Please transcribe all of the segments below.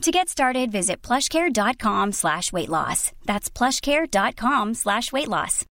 To get started, visit plushcare.com slash weight loss. That's plushcare.com slash weight loss.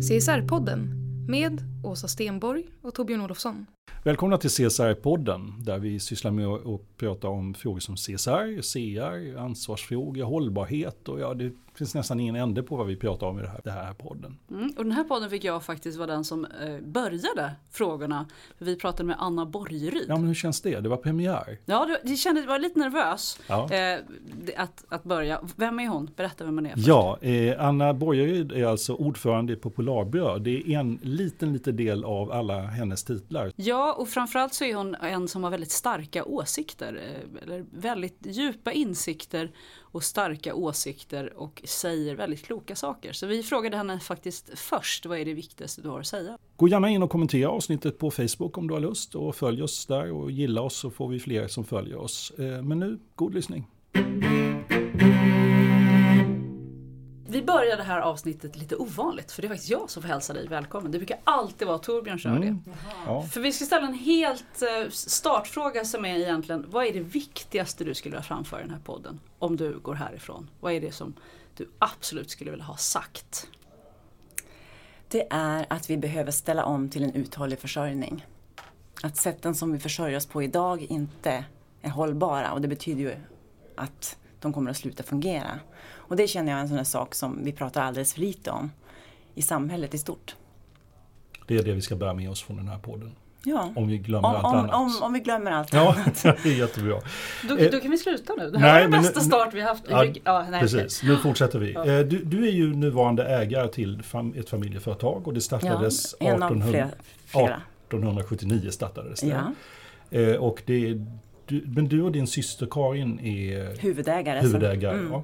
CSR-podden med Åsa Stenborg och Torbjörn Olofsson. Välkomna till CSR-podden där vi sysslar med att prata om frågor som CSR, CR, ansvarsfrågor, hållbarhet och ja, det finns nästan ingen ände på vad vi pratar om i det här, det här podden. Mm, och den här podden fick jag faktiskt vara den som eh, började frågorna. Vi pratade med Anna Borgeryd. Ja men hur känns det? Det var premiär. Ja, det, det kändes, var lite nervös Ja. eh, att, att börja. Vem är hon? Berätta vem man är. först. Ja, eh, Anna Borgeryd är alltså ordförande i Popularbröd. Det är en liten, liten del av alla hennes titlar. Ja, och framförallt så är hon en som har väldigt starka åsikter. eh, Eller väldigt djupa insikter och starka åsikter och säger väldigt kloka saker. Så vi frågade henne faktiskt först, vad är det viktigaste du har att säga? Gå gärna in och kommentera avsnittet på Facebook om du har lust och följ oss där och gilla oss så får vi fler som följer oss. Eh, Men nu, god lyssning. Vi börjar det här avsnittet lite ovanligt för det är faktiskt jag som får hälsa dig välkommen. Det brukar alltid vara Torbjörn som gör det. Mm. Ja. För vi ska ställa en helt eh, startfråga som är egentligen, vad är det viktigaste du skulle vilja framföra i den här podden? Om du går härifrån. Vad är det som du absolut skulle vilja ha sagt? Det är att vi behöver ställa om till en uthållig försörjning. Att sätten som vi försörjer oss på idag inte är hållbara och det betyder ju att de kommer att sluta fungera. Och det känner jag är en sån där sak som vi pratar alldeles för lite om i samhället i stort. Det är det vi ska bära med oss från den här podden. Ja. Om vi glömmer Om, allt om, annat. om, om vi glömmer allt Ja, annat. det är jättebra. Då, Eh, då kan vi sluta nu. Det här nej, var den bästa nu- start vi haft. Ja, Ja, nej, okej. Precis, nu fortsätter vi. Eh, Du, du är ju nuvarande ägare till fam- ett familjeföretag och det startades Ja, en av 1800 flera. flera. 1879 startades det. Ja. Eh, Och det är, du, men du och din syster Karin är Huvudägare. huvudägare. Mm. Ja.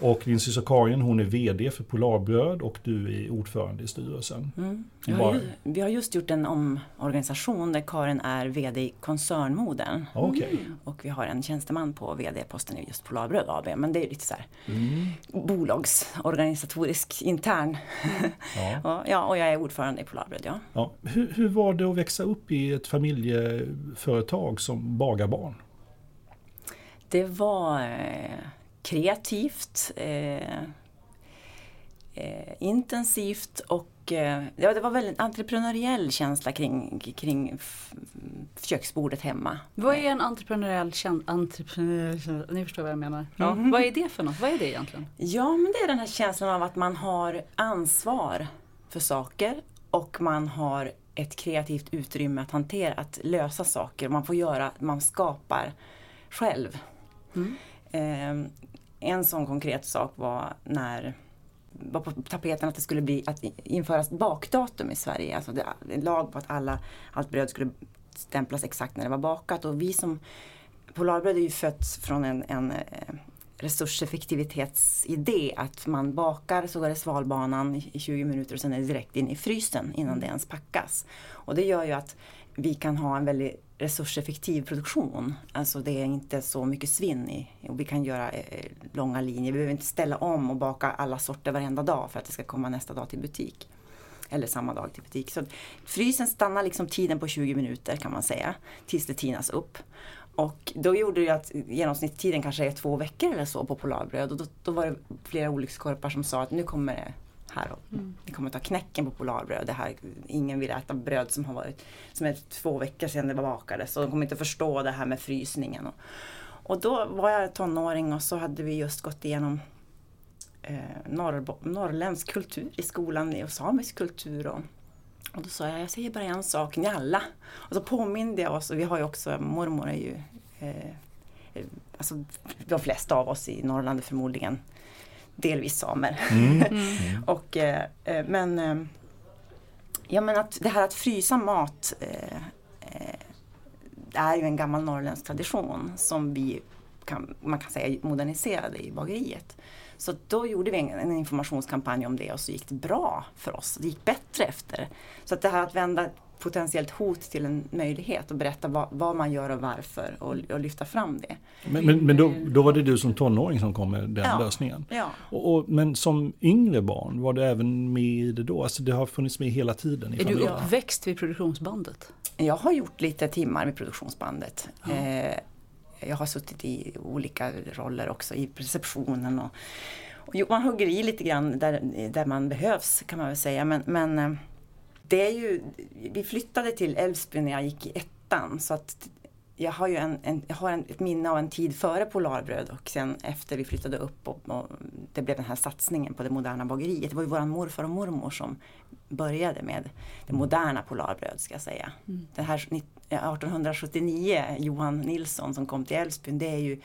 Och din syster Karin hon är VD för Polarbröd och du är ordförande i styrelsen. Mm. Vi, har ju, vi har just gjort en omorganisation där Karin är VD i koncernmodern. Ja, Okej. Och vi har en tjänsteman på VD-posten i just Polarbröd AB. Men det är lite så här Mm. bolagsorganisatorisk intern. Ja. och, ja, och jag är ordförande i Polarbröd, ja. Ja. Hur, hur var det att växa upp i ett familjeföretag som bagarbarn? Det var eh, kreativt, eh, eh, intensivt och ja, det var väldigt entreprenöriell känsla kring, kring köksbordet hemma. Vad är en entreprenöriell känsla? Entreprenöriell, känsla- ni förstår vad jag menar. Ja, Mhm. Vad är det för något? Vad är det egentligen? Ja, men det är den här känslan av att man har ansvar för saker och man har ett kreativt utrymme att hantera, att lösa saker. Man får göra, man skapar själv. Mm. Eh, en sån konkret sak var när var på tapeten att det skulle bli att införas bakdatum i Sverige. Alltså det, en lag på att alla, allt bröd skulle stämplas exakt när det var bakat. Och vi som Polarbröd är ju fött från en, en eh, resurseffektivitetsidé att man bakar så är det svalbanan i i 20 minuter och sen är det direkt in i frysen innan det ens packas. Och det gör ju att vi kan ha en väldigt resurseffektiv produktion. Alltså det är inte så mycket svinn i och vi kan göra eh, långa linjer. Vi behöver inte ställa om och baka alla sorter varenda dag för att det ska komma nästa dag till butik. Eller samma dag till butik. Så frysen stannar liksom tiden på 20 minuter kan man säga. Tills det tinas upp. Och då gjorde det att genomsnittstiden kanske är två veckor eller så på Polarbröd. Och då, då var det flera olyckskorpar som sa att nu kommer det här och Mm. ni kommer ta knäcken på Polarbröd. Det här, ingen vill äta bröd som har varit som är två veckor sedan det var bakades. Och de kommer inte förstå det här med frysningen. Och, och då var jag tonåring och så hade vi just gått igenom eh, norrbo- norrländsk kultur i skolan och samisk kultur. Och, och då sa jag, jag säger bara en sak, njalla. Och så påminde jag oss, och vi har ju också, mormor är ju, eh, eh, alltså de flesta av oss i Norrland är förmodligen delvis samer. och, eh, eh, men, eh, ja men att det här att frysa mat eh, eh, är ju en gammal norrländsk tradition som vi kan, man kan säga moderniserade i bageriet. Så då gjorde vi en, en informationskampanj om det och så gick det bra för oss. Det gick bättre efter. Så att det här att vända potentiellt hot till en möjlighet och berätta vad, vad man gör och varför och, och lyfta fram det. Men, men, men då, då var det du som tonåring som kom med den Ja. lösningen? Ja. Och, och, men som yngre barn, var det även med i det då? Alltså det har funnits med hela tiden? Är du uppväxt vid produktionsbandet? Jag har gjort lite timmar med produktionsbandet. Eh, jag har suttit i olika roller också i receptionen. Och, och man hugger i lite grann där, där man behövs kan man väl säga. Men, men eh, det är ju, vi flyttade till Älvsbyn när jag gick i ettan. Så att jag har ju en, en, jag har en, ett minne av en tid före Polarbröd och sen efter vi flyttade upp och, och det blev den här satsningen på det moderna bageriet. Det var ju våran morfar och mormor som började med det moderna Polarbröd ska jag säga. Det här 1879, Johan Nilsson som kom till Älvsbyn, det är ju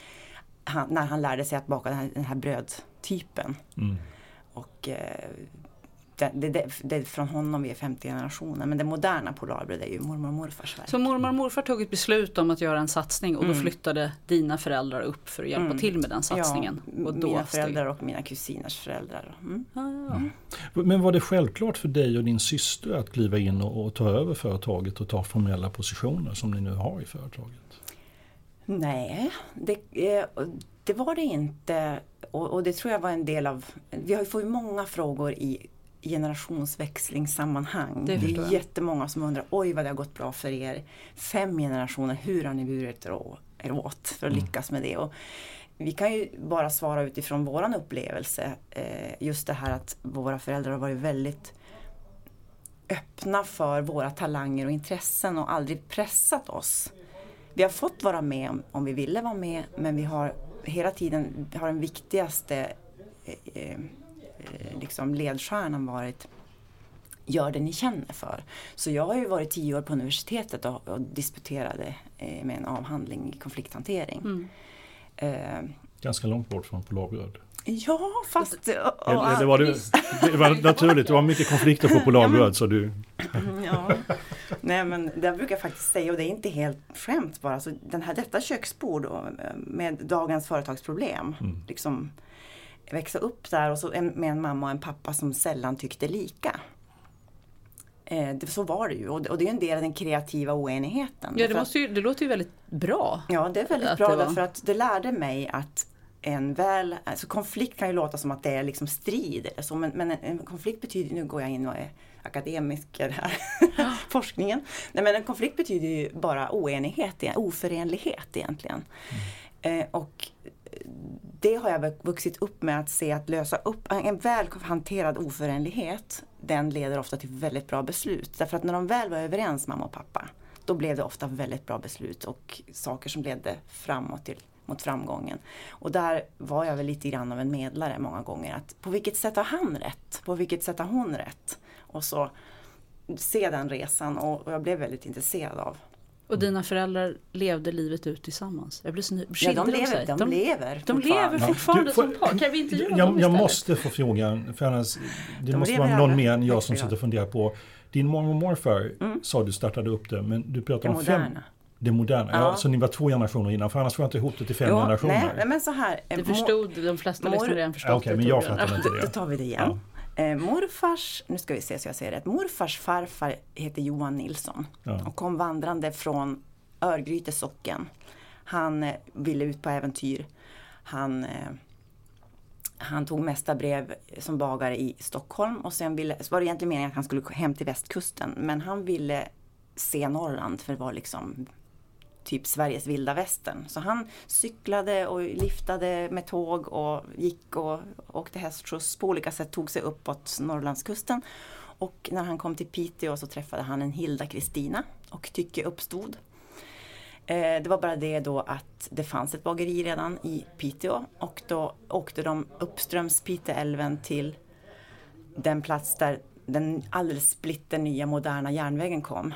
han, när han lärde sig att baka den här, den här brödtypen. Mm. Och eh, det, det, det, är från honom vi är femte generationen. Men det moderna Polarbröd är ju mormor och morfars verk. Så mormor och morfar tog ett beslut om att göra en satsning och då flyttade dina föräldrar upp för att hjälpa Mm. till med den satsningen. Ja, och då mina steg- föräldrar och mina kusiners föräldrar. Mm. Ja, ja. Men var det självklart för dig och din syster att kliva in och, och ta över företaget och ta formella positioner som ni nu har i företaget? Nej, det, eh, det var det inte. Och, och det tror jag var en del av... Vi har ju fått många frågor i generationsväxlingssammanhang. Det Det, är jättemånga som undrar, oj vad det har gått bra för er. Fem generationer, hur har ni burit er åt för att lyckas med det? Och vi kan ju bara svara utifrån våran upplevelse. Eh, just det här att våra föräldrar har varit väldigt öppna för våra talanger och intressen och aldrig pressat oss. Vi har fått vara med om, om vi ville vara med men vi har hela tiden har den viktigaste eh, eh, liksom ledstjärnan varit gör det ni känner för. Så jag har ju varit tio år på universitetet och, och disputerade eh, med en avhandling i konflikthantering. Mm. Eh, Ganska långt bort från Polarbröd. ja, fast... och- och- Eller, eller var det, det var naturligt, det var mycket konflikter på Polarbröd så du... Mm, Ja. Nej men det brukar jag faktiskt säga och det är inte helt skämt bara. Så den här, detta köksbord och, eh, med dagens företagsproblem. Mm. Liksom, växa upp där och så med en mamma och en pappa som sällan tyckte lika. Eh, så var det ju och, det- är en del av den kreativa oenigheten. ja det, måste ju, det låter ju väldigt bra. Ja, det är väldigt bra därför att det lärde mig att en väl, alltså konflikt kan ju låta som att det är liksom strid eller så, men, men en, en konflikt betyder, nu går jag in och är akademiker här, forskningen. Nej men en konflikt betyder ju bara oenighet, oförenlighet egentligen. Eh, och det har jag vuxit upp med att se att lösa upp en väl hanterad oförenlighet. Den leder ofta till väldigt bra beslut. Därför att när de väl var överens, mamma och pappa, då blev det ofta väldigt bra beslut och saker som ledde framåt till, mot framgången. Och där var jag väl lite grann av en medlare många gånger. Att på vilket sätt har han rätt? På vilket sätt har hon rätt? Och så se den resan och, och jag blev väldigt intresserad av. Och dina föräldrar levde livet ut tillsammans. Jag blir så ny- Ja, de, lever, de, lever de fortfarande. lever fortfarande Du, får- som par. Kan vi jag, dem jag istället? måste få frågan, för annars, det De måste vara någon mer än jag som sitter och funderar på. Din mormor och morfar sa du startade upp det, men du pratar Det om fem. Det moderna, ja. Ja. Så ni var två generationer innan, för annars får jag inte ihop det till fem Ja, generationer. nej, men så här. eh, Det mor- förstod de flesta Mor- lyssnare redan förstått. Ja, Okej, det, men jag fattade inte Då, då det. tar vi det igen. Eh, morfars, nu ska vi se så jag säger rätt. Morfars farfar heter Johan Nilsson Ja. och kom vandrande från Örgryte socken. Han eh, ville ut på äventyr. Han, eh, han tog mästarbrev som bagare i Stockholm och sen ville, var det egentligen meningen att han skulle hem till västkusten men han ville se Norrland för det var liksom typ Sveriges vilda västern. Så han cyklade och liftade med tåg och gick och åkte hästskjuts på olika sätt, tog sig uppåt Norrlandskusten. Och när han kom till Piteå så träffade han en Hilda Kristina och tycke uppstod. Eh, det var bara det då att det fanns ett bageri redan i Piteå och då åkte de uppströms Piteälven till den plats där den alldeles splitter nya moderna järnvägen kom.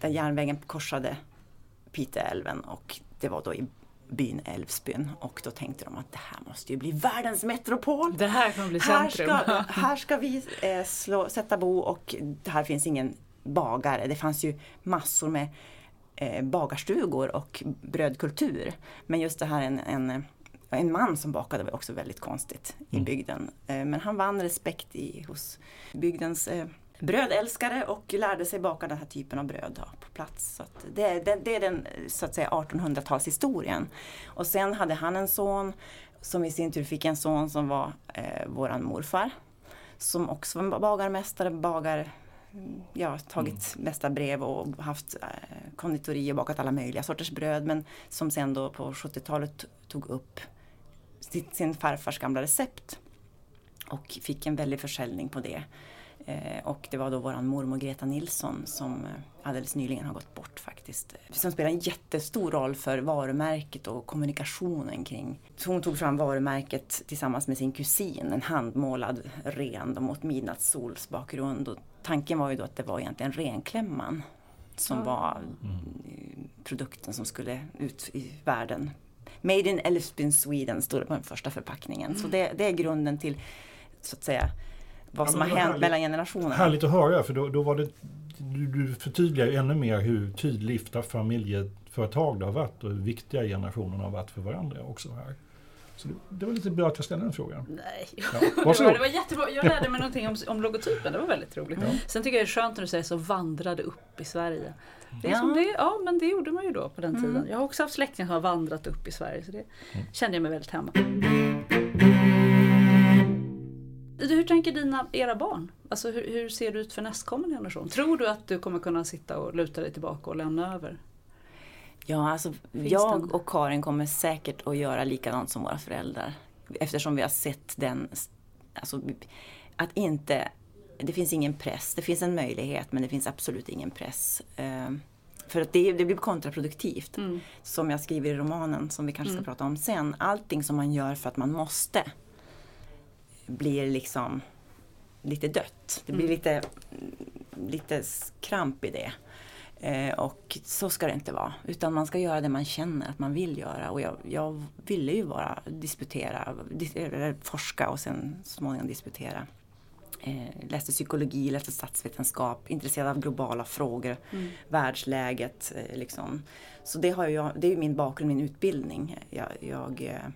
Där järnvägen korsade Piteälven och det var då i byn Älvsbyn och då tänkte de att det här måste ju bli världens metropol. Det här kommer bli Här centrum. ska, här ska vi eh, slå, sätta bo och här finns ingen bagare. Det fanns ju massor med eh, bagarstugor och brödkultur. Men just det här en, en, en man som bakade var också väldigt konstigt i bygden. Eh, men han vann respekt i, hos bygdens eh, brödälskare och lärde sig baka den här typen av bröd då, plats. Så det, det, det är den så att säga 1800-talshistorien. Och sen hade han en son som i sin tur fick en son som var eh, våran morfar. Som också var bagarmästare, bagar, mm, ja, tagit mesta brev och haft eh, konditori och bakat alla möjliga sorters bröd. Men som sen då på 70-talet tog upp sitt, sin farfars gamla recept. Och fick en väldig försäljning på det. Eh, och det var då våran mormor Greta Nilsson som eh, alldeles nyligen har gått bort faktiskt. Som spelar en jättestor roll för varumärket och kommunikationen kring. Så hon tog fram varumärket tillsammans med sin kusin, en handmålad ren mot midnattssols bakgrund. Och tanken var ju då att det var egentligen renklämman som var eh, produkten som skulle ut i världen. Made in Älvsbyn, Sweden stod det på den första förpackningen. Så det, det är grunden till så att säga vad Ja, som har hänt härligt. mellan generationerna. Härligt att höra, för då, då var det, du, du förtydligar ju ännu mer hur tydligt familjeföretag det har varit och hur viktiga generationerna har varit för varandra också här. Så det, det var lite bra att jag ställde den frågan. Nej. Ja, Det var, det var jättebra. Jag lärde mig någonting om, om logotypen, det var väldigt roligt. Sen tycker jag det är skönt när du säger så vandrade upp i Sverige. Det är Ja. som det, ja men det gjorde man ju då på den tiden. Jag har också haft släktingar som har vandrat upp i Sverige så det kände jag mig väldigt hemma. Tänker dina, era barn? Alltså hur, hur ser det ut för nästkommande generation? Tror du att du kommer kunna sitta och luta dig tillbaka och lämna över? Ja, alltså Finns jag den? och Karin kommer säkert att göra likadant som våra föräldrar. Eftersom vi har sett den, alltså att inte, det finns ingen press. Det finns en möjlighet men det finns absolut ingen press. Eh, För att det, det blir kontraproduktivt. Som jag skriver i romanen som vi kanske ska prata om sen. Allting som man gör för att man måste blir liksom lite dött. Det blir lite, lite kramp i det. Eh, och så ska det inte vara. Utan man ska göra det man känner att man vill göra. Och jag, jag ville ju bara disputera, dis, eller forska och sen småningom disputera. Eh, läste psykologi, läste statsvetenskap, intresserad av globala frågor, världsläget. Eh, liksom. Så det, har jag, det är ju min bakgrund, min utbildning. Jag, jag eh,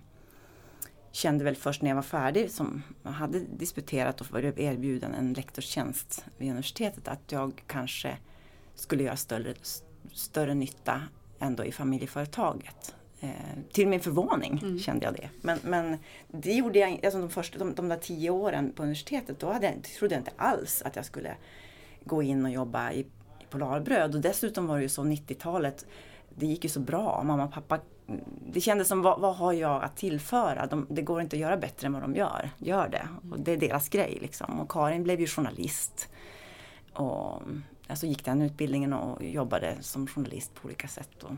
kände väl först när jag var färdig, som hade disputerat och varit erbjuden en lektorstjänst vid universitetet, att jag kanske skulle göra större, större nytta ändå i familjeföretaget. Eh, till min förvåning kände jag det. Men, men det gjorde jag alltså de, första, de, de där tio åren på universitetet, då hade jag, trodde jag inte alls att jag skulle gå in och jobba i, i Polarbröd. Och dessutom var det ju så 90-talet, det gick ju så bra. Mamma och pappa, det kändes som vad, vad har jag att tillföra? De, det går inte att göra bättre än vad de gör. Gör det. Och det är deras grej liksom. Och Karin blev ju journalist. Och alltså gick den utbildningen och jobbade som journalist på olika sätt. Och,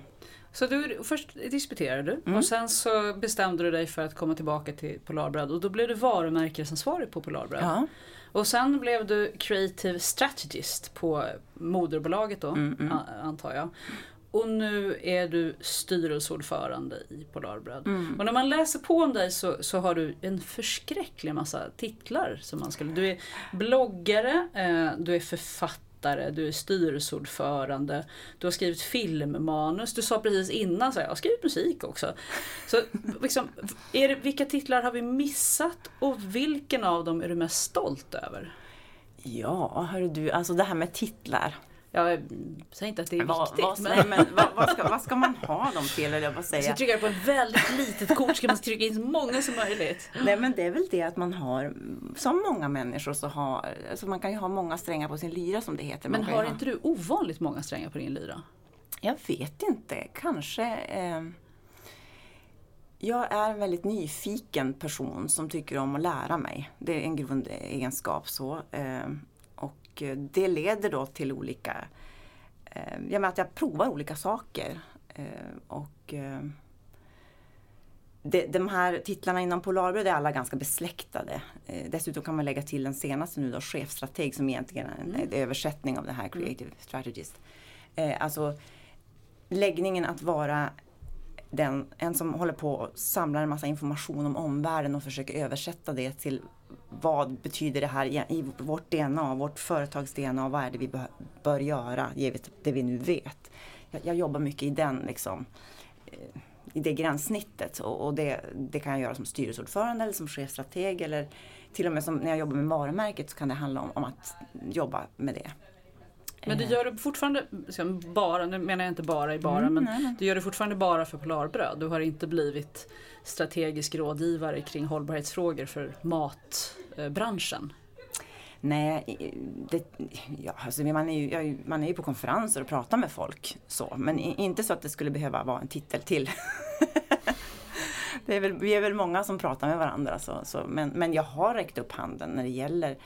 Så du, först disputerade du Mm. och sen så bestämde du dig för att komma tillbaka till Polarbröd och då blev du varumärkesansvarig på Polarbröd. ja. Och sen blev du creative strategist på moderbolaget då, Mm, a- antar jag. Och nu är du styrelseordförande i Polarbröd. Mm. Och när man läser på om dig så, så har du en förskräcklig massa titlar. Som man skulle, du är bloggare, eh, du är författare, du är styrelseordförande, du har skrivit filmmanus, du sa precis innan så här, jag har skrivit musik också. Så liksom, är det, vilka titlar har vi missat och vilken av dem är du mest stolt över? Ja, hörru du, alltså det här med titlar. Jag säger inte att det är Vad, viktigt. vad, men nej, men vad, vad, ska, vad ska man ha dem till, eller jag bara jag ska trycka på ett väldigt litet kort ska man trycka in så många som möjligt. Nej men det är väl det att man har, som många människor så har, alltså man kan ju ha många strängar på sin lyra som det heter. Men har ha- inte du ovanligt många strängar på din lyra? Jag vet inte, kanske. Eh, jag är en väldigt nyfiken person som tycker om att lära mig. Det är en grundegenskap. så. Eh, och det leder då till olika... Eh, jag menar att jag provar olika saker. Eh, och eh, det, de här titlarna inom Polarbröd är alla ganska besläktade. Eh, dessutom kan man lägga till den senaste nu då, chefstrateg som egentligen är en, mm. översättning av det här Creative mm. Strategist. Eh, alltså läggningen att vara den, en som håller på och samlar en massa information om omvärlden och försöker översätta det till vad betyder det här i vårt DNA, vårt företags DNA, vad är det vi bör, göra givet det vi nu vet. Jag, jag jobbar mycket i den liksom, eh, i det gränssnittet och, och det, det, kan jag göra som styrelseordförande eller som chefstrateg eller till och med som när jag jobbar med varumärket så kan det handla om, om att jobba med det. Men du gör det fortfarande, bara, nu menar jag inte bara i bara, mm, men nej. du gör det fortfarande bara för Polarbröd. Du har inte blivit strategisk rådgivare kring hållbarhetsfrågor för matbranschen. Nej, det, ja, alltså man, är ju, man är ju på konferenser och pratar med folk så, men inte så att det skulle behöva vara en titel till. det är väl, vi är väl många som pratar med varandra så, så men, men jag har räckt upp handen när det gäller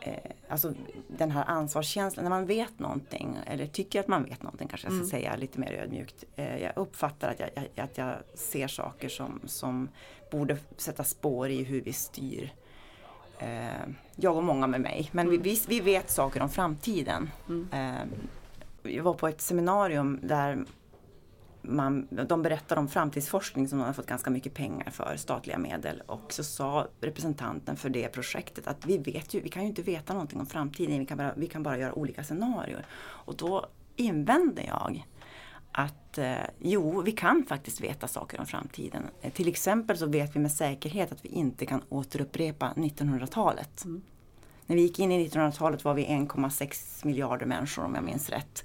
eh, alltså den här ansvarskänslan, när man vet någonting eller tycker att man vet någonting kanske jag ska mm. säga lite mer ödmjukt. Eh, jag uppfattar att jag, jag, att jag ser saker som, som borde sätta spår i hur vi styr. Eh, jag och många med mig, men mm. vi, vi vet saker om framtiden. Mm. Eh, jag var på ett seminarium där man, de berättar om framtidsforskning som de har fått ganska mycket pengar för, statliga medel. Och så sa representanten för det projektet att vi vet ju, vi kan ju inte veta någonting om framtiden, vi kan bara, vi kan bara göra olika scenarier. Och då invände jag att eh, jo, vi kan faktiskt veta saker om framtiden. Eh, till exempel så vet vi med säkerhet att vi inte kan återupprepa 1900-talet. Mm. När vi gick in i 1900-talet var vi 1,6 miljarder människor om jag minns rätt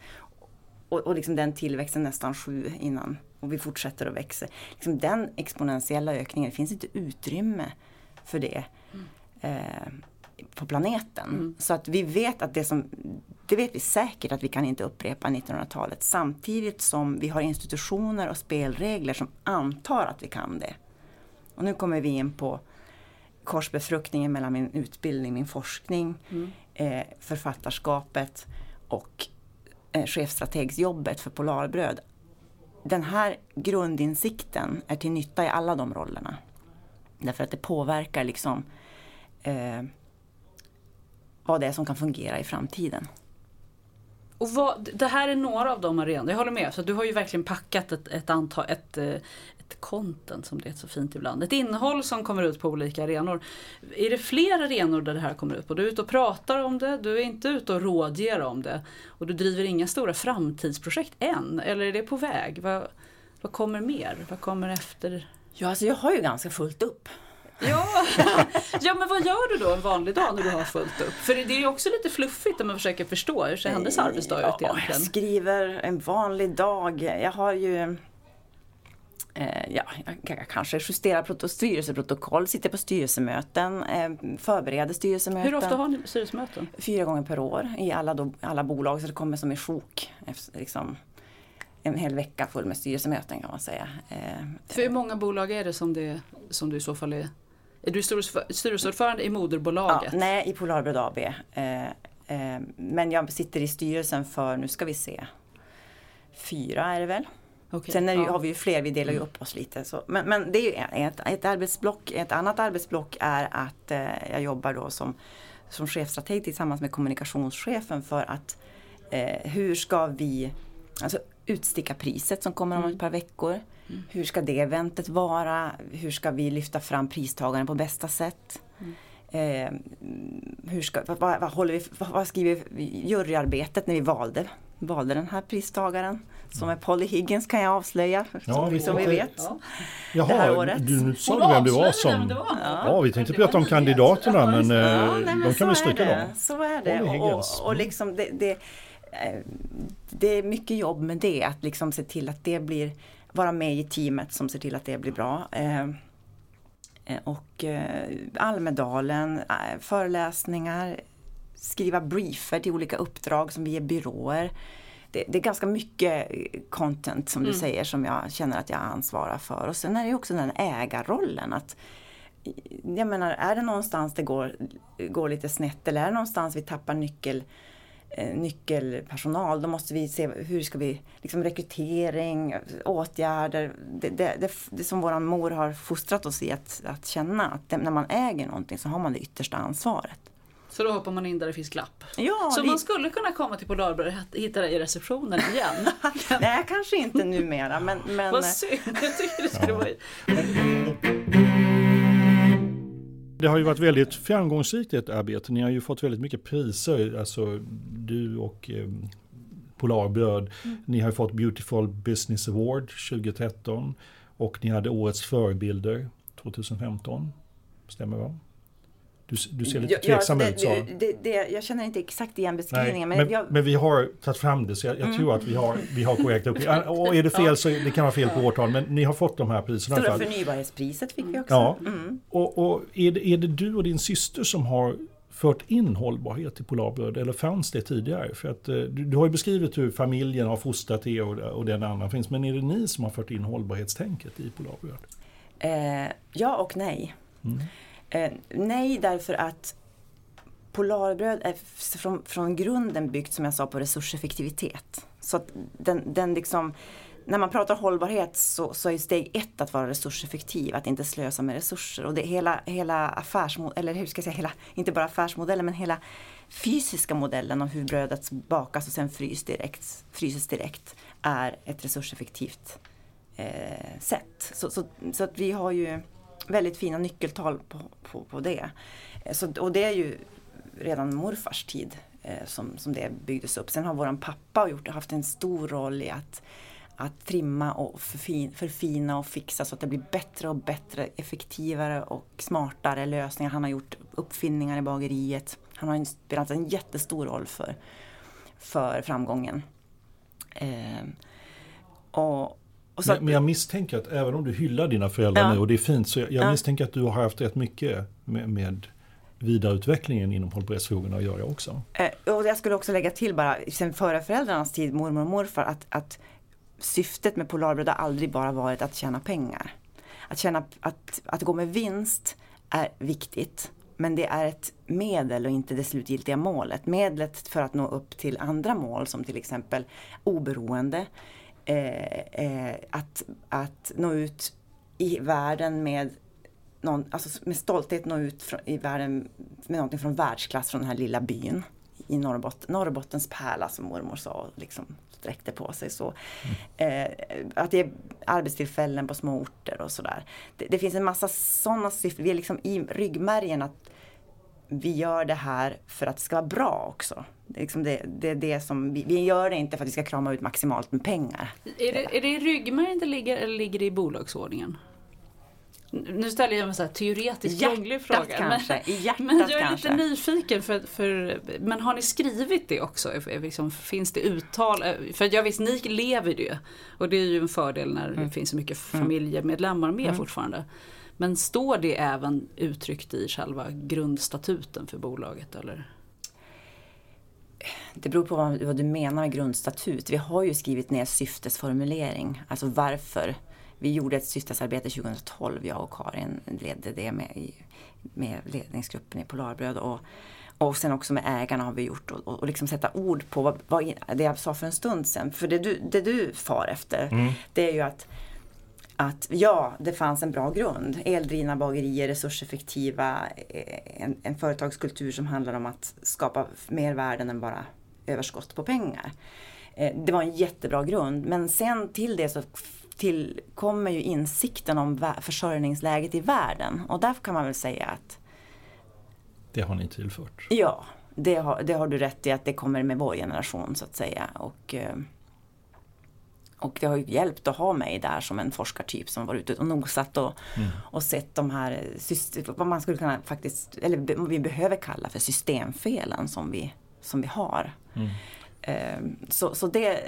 och, och liksom den tillväxten nästan sju innan och vi fortsätter att växa. Liksom den exponentiella ökningen, det finns inte utrymme för det mm. eh, på planeten. Mm. Så att vi vet att det som, det vet vi säkert att vi kan inte upprepa 1900-talet samtidigt som vi har institutioner och spelregler som antar att vi kan det. Och nu kommer vi in på korsbefruktningen mellan min utbildning, min forskning, mm. eh, författarskapet och Eh, chefstrategsjobbet för Polarbröd. Den här grundinsikten är till nytta i alla de rollerna. Därför att det påverkar liksom eh, vad det är som kan fungera i framtiden. Och vad, det här är några av de arenorna, jag håller med. Så du har ju verkligen packat ett, ett, antal, ett, eh, ett content som det är så fint ibland. Ett innehåll som kommer ut på olika arenor. Är det fler arenor där det här kommer ut på? Du är ute och pratar om det, du är inte ute och rådger om det. Och du driver inga stora framtidsprojekt än, eller är det på väg? Vad, vad kommer mer? Vad kommer efter? Ja, alltså jag har ju ganska fullt upp. Ja. ja, men vad gör du då en vanlig dag när du har fullt upp? För det är ju också lite fluffigt om man försöker förstå hur ser hennes arbetsdag ja, ut egentligen? Jag skriver en vanlig dag. Jag har ju ja, jag kanske justerar styrelseprotokoll, sitter på styrelsemöten, eh, förbereder styrelsemöten. Hur ofta har ni styrelsemöten? Fyra gånger per år i alla, do, alla bolag, så det kommer som en sjok. Liksom, en hel vecka full med styrelsemöten kan man säga. Eh, För hur många bolag är det som, det, som du i så fall är? Är du styrelseordförande i moderbolaget? Ja, nej, i Polarbröd AB. Eh, eh, men jag sitter i styrelsen för, nu ska vi se, fyra är det väl? Okay, Sen är ja. har vi ju fler, vi delar ju upp oss lite. Så. Men, men det är ju ett, ett arbetsblock. Ett annat arbetsblock är att eh, jag jobbar då som, som chefstrateg tillsammans med kommunikationschefen för att eh, hur ska vi alltså, utsticka priset som kommer om mm. ett par veckor. Mm. Hur ska det eventet vara? Hur ska vi lyfta fram pristagaren på bästa sätt? Mm. Eh, hur ska, vad, vad, håller vi, vad, vad skriver vi juryarbetet när vi valde, valde den här pristagaren? Som är Polly Higgins kan jag avslöja, ja, som, vi, som vi vet. Ja. Jaha, det här året. du sa du vem det var som... Det var. Ja. ja, vi tänkte prata om kandidaterna men, ja, eh, nej, men de kan vi stryka dem. Så är det. Och, och, liksom det, det, eh, det är mycket jobb med det, att liksom se till att det blir, vara med i teamet som ser till att det blir bra. Eh, och Almedalen, föreläsningar, skriva briefer till olika uppdrag som vi ger byråer det, det, är ganska mycket content som du Mm. säger som jag känner att jag ansvarar för. Och sen är det ju också den ägarrollen. att jag menar, är det någonstans det går, går lite snett eller är det någonstans vi tappar nyckel, eh, nyckelpersonal, då måste vi se hur ska vi, liksom rekrytering, åtgärder. Det, det, det, det som våran mor har fostrat oss i att, att känna att det, när man äger någonting så har man det yttersta ansvaret. Så då hoppar man in där det finns glapp. Ja, Så vi- man skulle kunna komma till Polarbröd och hitta dig i receptionen igen. Nej, kanske inte numera men, men Vad synd, jag tycker det skulle vara... Det har ju varit väldigt framgångsrikt ert arbete. Ni har ju fått väldigt mycket priser, alltså du och eh, Polarbröd. Ni har fått Beautiful Business Award 2013 och ni hade Årets förebilder 2015. Stämmer va? Du, du ser lite Ja, tveksam det, ut det, jag känner inte exakt igen beskrivningen. men, men, men, jag, vi har tagit fram det så jag, jag tror att vi har, vi har korrekt upp. Och är det fel så det kan vara fel på årtal men ni har fått de här priserna Stora förnybarhetspriset fick vi också. Ja. Mm. Och, och är, det, är det du och din syster som har fört in hållbarhet i Polarbröd eller fanns det tidigare? För att, eh, du, du har ju beskrivit hur familjen har fostrat er och, och den andra finns, men är det ni som har fört in hållbarhetstänket i Polarbröd? Eh, ja och nej. Mm. Eh, nej därför att Polarbröd är från, från grunden byggt som jag sa på resurseffektivitet. Så att den, den liksom, när man pratar hållbarhet så, så är steg ett att vara resurseffektiv, att inte slösa med resurser. Och det hela, hela affärsmodellen, eller hur ska jag säga, hela, inte bara affärsmodellen men hela fysiska modellen av hur brödet bakas och sen frys direkt, fryses direkt är ett resurseffektivt eh, sätt. Så, så, så att vi har ju väldigt fina nyckeltal på, på, på det. Eh, så, och det är ju redan morfars tid eh, som, som det byggdes upp. Sen har våran pappa gjort, haft en stor roll i att, att trimma och förfin, förfina och fixa så att det blir bättre och bättre, effektivare och smartare lösningar. Han har gjort uppfinningar i bageriet. Han har spelat en jättestor roll för, för framgången. Eh, och så, Men, men jag misstänker att även om du hyllar dina föräldrar Ja. nu och det är fint så jag, jag Ja. misstänker att du har haft rätt mycket med, med vidareutvecklingen inom hållbarhetsfrågorna att göra också. Eh, och jag skulle också lägga till bara, sen före föräldrarnas tid, mormor och morfar, att, att syftet med Polarbröd har aldrig bara varit att tjäna pengar. Att, tjäna, att, att gå med vinst är viktigt. Men det är ett medel och inte det slutgiltiga målet. Medlet för att nå upp till andra mål som till exempel oberoende, Eh, eh, att, att nå ut i världen med någon, alltså med stolthet nå ut från, i världen med någonting från världsklass från den här lilla byn i Norrbotten, Norrbottens pärla som mormor sa och liksom sträckte på sig så. Eh, att det är arbetstillfällen på små orter och sådär. Det, det finns en massa sådana siffror, vi är liksom i ryggmärgen att vi gör det här för att det ska vara bra också. Det är, liksom det, det, är det som, vi, vi gör det inte för att vi ska krama ut maximalt med pengar. Är det, är det i ryggmärgen det ligger eller ligger det i bolagsordningen? Nu ställer jag en så här teoretisk krånglig fråga. kanske, i hjärtat men jag är kanske. lite nyfiken. För, för, men har ni skrivit det också? Liksom, finns det uttal? För jag visst, ni lever det. Och det är ju en fördel när Mm. det finns så mycket familjemedlemmar med fortfarande. Men står det även uttryckt i själva grundstatuten för bolaget? Eller? Det beror på vad, vad du menar med grundstatut. Vi har ju skrivit ner syftesformulering, alltså varför. Vi gjorde ett syftesarbete 2012, jag och Karin ledde det med, med ledningsgruppen i Polarbröd. Och, och sen också med ägarna har vi gjort och, och, och liksom sätta ord på vad, vad, det jag sa för en stund sedan. För det du, det du far efter, det är ju att att ja, det fanns en bra grund. Eldrivna bagerier, resurseffektiva, eh, en, en företagskultur som handlar om att skapa mer värden än bara överskott på pengar. Eh, Det var en jättebra grund. Men sen till det så tillkommer ju insikten om försörjningsläget i världen. Och därför kan man väl säga att Det har ni tillfört. ja, det har, det har du rätt i att det kommer med vår generation så att säga. Och, eh, och det har ju hjälpt att ha mig där som en forskartyp som varit ute och nosat och, och sett de här, vad man skulle kunna faktiskt, eller vi behöver kalla för systemfelen som vi, som vi har. Eh, Så, så det,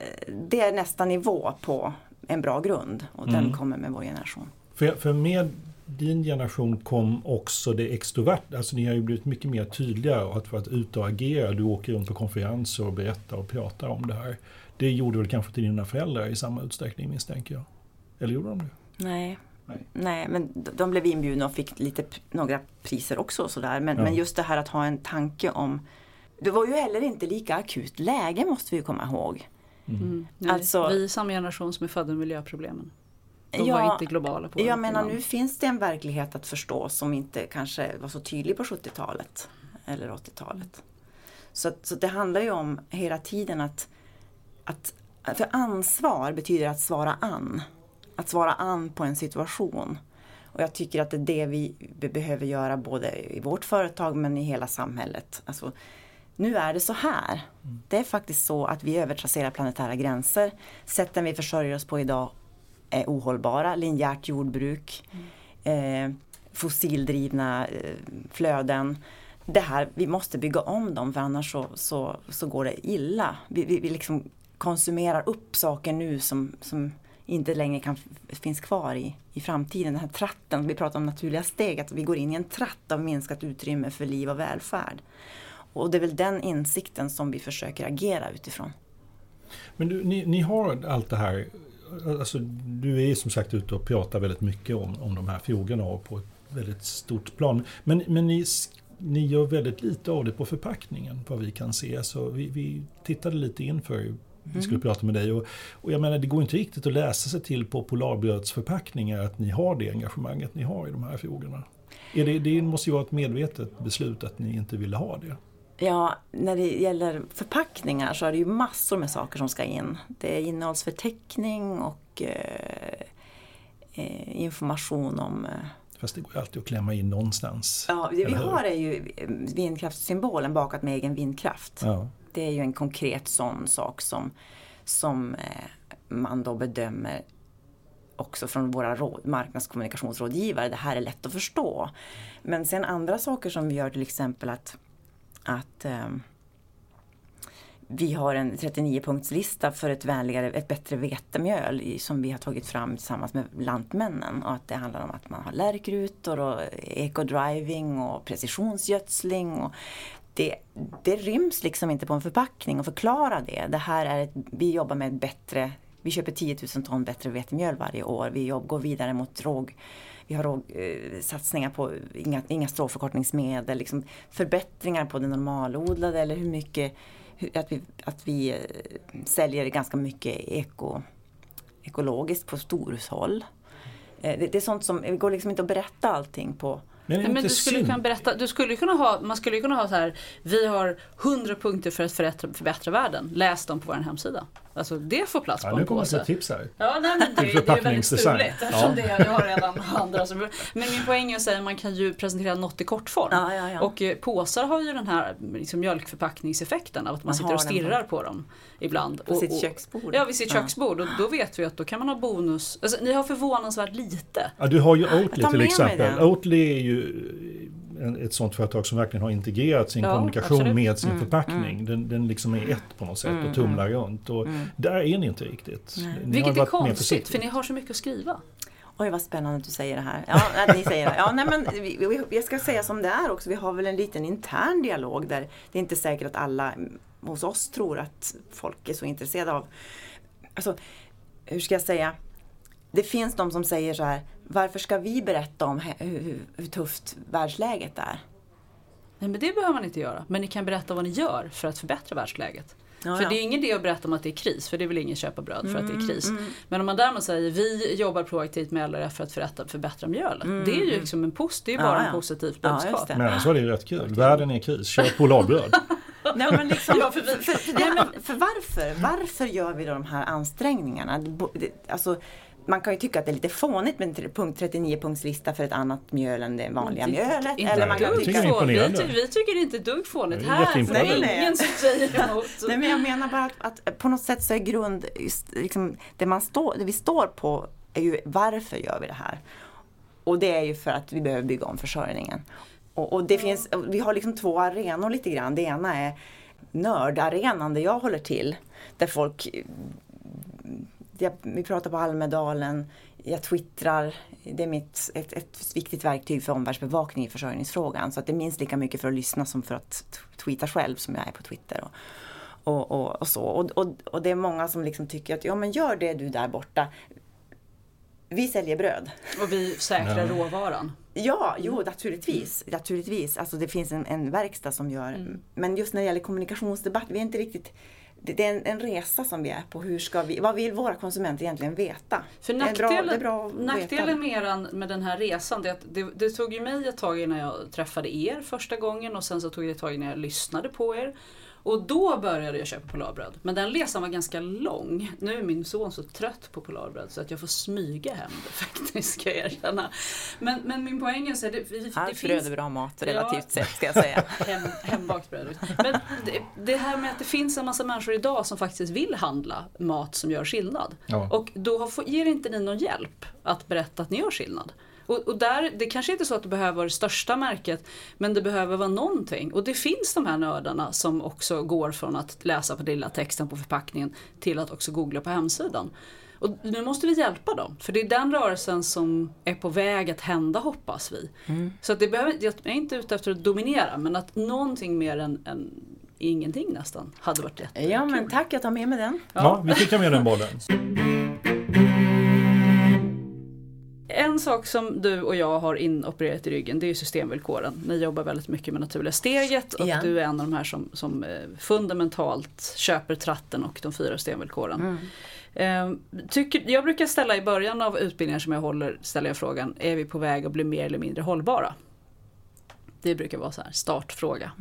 det är nästa nivå på en bra grund och den kommer med vår generation. För, för med din generation kom också det extrovert, alltså ni har ju blivit mycket mer tydliga och att vara ute och agera. Du åker runt på konferenser och berättar och pratar om det här. Det gjorde väl kanske till dina föräldrar i samma utsträckning misstänker jag? Eller gjorde de det? Nej. Nej. Nej, men de blev inbjudna och fick lite, några priser också. Och sådär. Men, Ja. men just det här att ha en tanke om det var ju heller inte lika akut läge måste vi ju komma ihåg. Mm. Nej, Alltså- vi är samma generation som är födda med miljöproblemen. De Ja, var inte globala på Jag menar innan. nu finns det en verklighet att förstå som inte kanske var så tydlig på 70-talet eller 80-talet. Så, så det handlar ju om hela tiden att, att för ansvar betyder att svara an. Att svara an på en situation. Och jag tycker att det är det vi be- behöver göra både i vårt företag men i hela samhället. Alltså, nu är det så här. Det är faktiskt så att vi övertrasserar planetära gränser. Sätten vi försörjer oss på idag är ohållbara. Linjärt jordbruk, eh, fossildrivna eh, flöden. Det här, vi måste bygga om dem för annars så, så, så går det illa. Vi, vi, vi liksom konsumerar upp saker nu som, som inte längre kan finns kvar i, i framtiden. Den här tratten, vi pratar om naturliga steg, att vi går in i en tratt av minskat utrymme för liv och välfärd. Och det är väl den insikten som vi försöker agera utifrån. Men du, ni, ni har allt det här, alltså, du är som sagt ute och pratar väldigt mycket om, om de här frågorna och på ett väldigt stort plan. Men, men ni, ni gör väldigt lite av det på förpackningen vad vi kan se. Så vi, vi tittade lite inför vi skulle prata med dig och, och jag menar det går inte riktigt att läsa sig till på Polarbrödsförpackningar att ni har det engagemanget ni har i de här frågorna. Är det, det måste ju vara ett medvetet beslut att ni inte ville ha det. Ja, när det gäller förpackningar så är det ju massor med saker som ska in. Det är innehållsförteckning och eh, eh, information om eh, Fast det går ju alltid att klämma in någonstans. Ja, det vi har är ju vindkraftssymbolen bakat med egen vindkraft. Ja. Det är ju en konkret sån sak som, som eh, man då bedömer också från våra råd, marknadskommunikationsrådgivare. Det här är lätt att förstå. Men sen andra saker som vi gör till exempel att, att eh, vi har en 39-punktslista för ett vänligare, ett bättre vetemjöl som vi har tagit fram tillsammans med Lantmännen. Och att det handlar om att man har lärkrutor och eco-driving och precisionsgödsling. Och det, det ryms liksom inte på en förpackning och förklara det. Det här är ett, vi jobbar med ett bättre, vi köper 10 000 ton bättre vetemjöl varje år. Vi jobb, går vidare mot drog, vi har råg, eh, satsningar på inga, inga stråförkortningsmedel, liksom förbättringar på det normalodlade eller hur mycket hur- att vi, att vi eh, säljer ganska mycket eko, ekologiskt på storhushåll. Eh, Det, det är sånt som, det går liksom inte att berätta allting på Nej, men du skulle synd? kunna berätta, du skulle kunna ha, man skulle kunna ha så här, vi har 100 punkter för att förbättra, förbättra världen, läs dem på vår hemsida. Alltså det får plats Ja, på nu en kommer påse. ett tips här. Ja, nej, men det, det är ju väldigt struligt eftersom Ja. det, jag har redan andra som... Men min poäng är att säga att man kan ju presentera något i kortform. Ja, ja, ja. Och eh, påsar har ju den här liksom, mjölkförpackningseffekten av att man, Man sitter och stirrar på dem ibland. på och, sitt och, köksbord. Ja, vid sitt köksbord. Och då vet vi att då kan man ha bonus. Alltså, ni har förvånansvärt lite. Ja, du har ju Oatly till exempel. Oatly är ju en, ett sånt företag som verkligen har integrerat sin Ja, kommunikation absolut. med sin Mm, förpackning. Den, den liksom är ett på något sätt och tumlar runt. Och Där är ni inte riktigt. Ni Vilket är konstigt, för ni har så mycket att skriva. Oj vad spännande att du säger det här. Ja, att ni säger det. Ja, nej, men vi, vi, jag ska säga som det är också. Vi har väl en liten intern dialog där det är inte säkert att alla mm, hos oss tror att folk är så intresserade av. Alltså, hur ska jag säga? Det finns de som säger så här. Varför ska vi berätta om hur, hur, tufft världsläget är? Nej men det behöver man inte göra. Men ni kan berätta vad ni gör för att förbättra världsläget. Ja, för ja. det är ingen idé att berätta om att det är kris, för det vill ingen köpa bröd för att det Mm, är kris. Men om man däremot säger vi jobbar proaktivt med LRF för att förbättra, förbättra mjölet. Det är ju liksom en post, det är Mm, bara ja. en just budskap. Men annars var det ju rätt kul. Världen är i kris. Köp Polarbröd. Nej, men liksom, för för, för, för varför? Varför gör vi då de här ansträngningarna? Alltså, man kan ju tycka att det är lite fånigt med en tre- punkt 39-punktslista för ett annat mjöl än det vanliga mjölet. Inte Eller man kan dugg tycka... det är imponerande. vi, ty- vi tycker det är inte dugg fånigt. Är Här är jätteimponerad. Nej, ingen som säger emot. Nej men jag menar bara att, att på något sätt så är grund, just, liksom, det, man står, det vi står på är ju varför gör vi det här? Och det är ju för att vi behöver bygga om försörjningen. Och, och det finns, och vi har liksom två arenor lite grann. Det ena är nördarenan där jag håller till. Där folk, jag, vi pratar på Almedalen, jag twittrar det är mitt, ett, ett viktigt verktyg för omvärldsbevakning i försörjningsfrågan. Så att det är minst lika mycket för att lyssna som för att tweeta själv som jag är på Twitter. Och, och, och, och så. Och, och, och, det är många som liksom tycker att ja men gör det du där borta. Vi säljer bröd. Och vi säkrar Ja. råvaran. Ja, jo naturligtvis. naturligtvis. Alltså det finns en, en verkstad som gör. Mm. Men just när det gäller kommunikationsdebatt, vi är inte riktigt det är en, en resa som vi är på. Hur ska vi, vad vill våra konsumenter egentligen veta? För nackdelen, bra nackdelen med, eran, med den här resan det, är att det, det tog ju mig ett tag innan jag träffade er första gången och sen så tog det ett tag innan jag lyssnade på er. Och då började jag köpa Polarbröd. Men den resan var ganska lång. Nu är min son så trött på Polarbröd så att jag får smyga hem det faktiskt ska jag erkänna. Men, men min poäng är så här, det, det, det Allt finns bröd är bra mat relativt Ja. sett ska jag säga. Hem, hembakt bröd. Men det, det här med att det finns en massa människor idag som faktiskt vill handla mat som gör skillnad. Ja. Och då har- ger inte ni någon hjälp att berätta att ni gör skillnad. Och, och där, det kanske inte är så att det behöver vara det största märket men det behöver vara någonting. Och det finns de här nördarna som också går från att läsa på lilla texten på förpackningen till att också googla på hemsidan. Och nu måste vi hjälpa dem, för det är den rörelsen som är på väg att hända hoppas vi. Så att det behöver, jag är inte ute efter att dominera men att någonting mer än, än ingenting nästan hade varit jättekul. Ja men tack, jag tar med mig den. Ja, vi skickar med den bollen. En sak som du och jag har inopererat i ryggen det är ju systemvillkoren. Ni jobbar väldigt mycket med naturliga steget och Ja. du är en av de här som, som eh, fundamentalt köper tratten och de fyra systemvillkoren. Eh, tycker, jag brukar ställa i början av utbildningar som jag håller, ställer jag frågan, är vi på väg att bli mer eller mindre hållbara? Det brukar vara så här, startfråga.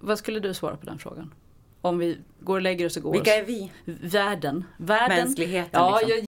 Vad skulle du svara på den frågan? Om vi går och lägger oss och går Vilka är vi? Världen. Världen. Mänskligheten Ja, liksom.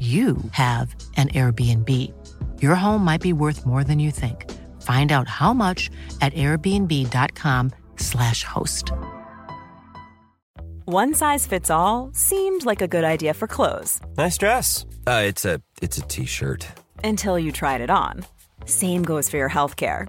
you have an Airbnb. Your home might be worth more than you think. Find out how much at airbnb.com/slash host. One size fits all seemed like a good idea for clothes Nice dress. Uh, it's a it's a t-shirt. until you tried it on. Same goes for your healthcare.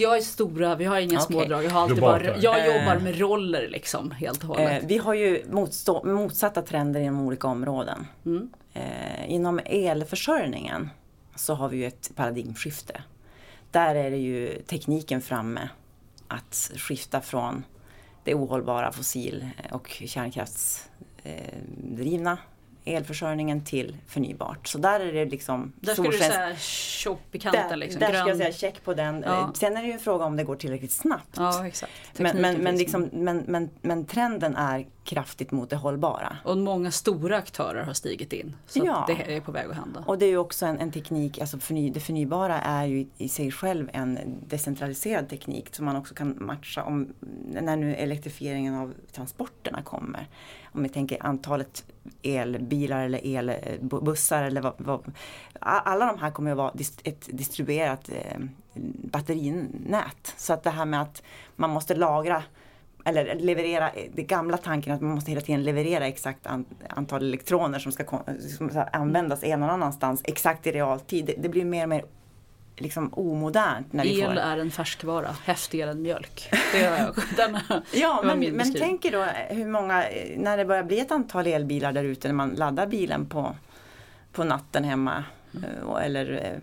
jag är stora, vi har inga Okej. smådrag. Jag, har alltid bara, jag Eh. jobbar med roller liksom helt och hållet. Eh, vi har ju motstå, motsatta trender inom olika områden. Mm. Eh, inom elförsörjningen så har vi ju ett paradigmskifte. Där är det ju tekniken framme att skifta från det ohållbara fossil och kärnkraftsdrivna elförsörjningen till förnybart. Så där är det liksom Där skulle du solskens- säga i kanten där, liksom. där ska jag säga check på den. Ja. Sen är det ju en fråga om det går tillräckligt snabbt. Ja exakt. men, men, men, liksom, men, men, men trenden är kraftigt mot det hållbara. Och många stora aktörer har stigit in. Så Ja. det är på väg att hända. Och det är ju också en, en teknik, alltså förny, det förnybara är ju i, sig själv en decentraliserad teknik som man också kan matcha om när nu elektrifieringen av transporterna kommer. Om vi tänker antalet elbilar eller elbussar eller vad, vad, alla de här kommer att vara ett distribuerat eh, batterinät. Så att det här med att man måste lagra eller leverera, det gamla tanken att man måste hela tiden leverera exakt an, antal elektroner som ska, som ska användas en eller annanstans exakt i realtid. Det, det blir mer och mer liksom omodernt. När vi El får... är en färskvara, häftigare än mjölk. Det jag, den, Ja, men, men tänk er då hur många, när det börjar bli ett antal elbilar där ute när man laddar bilen på, på natten hemma. eh, och- Eller, eh,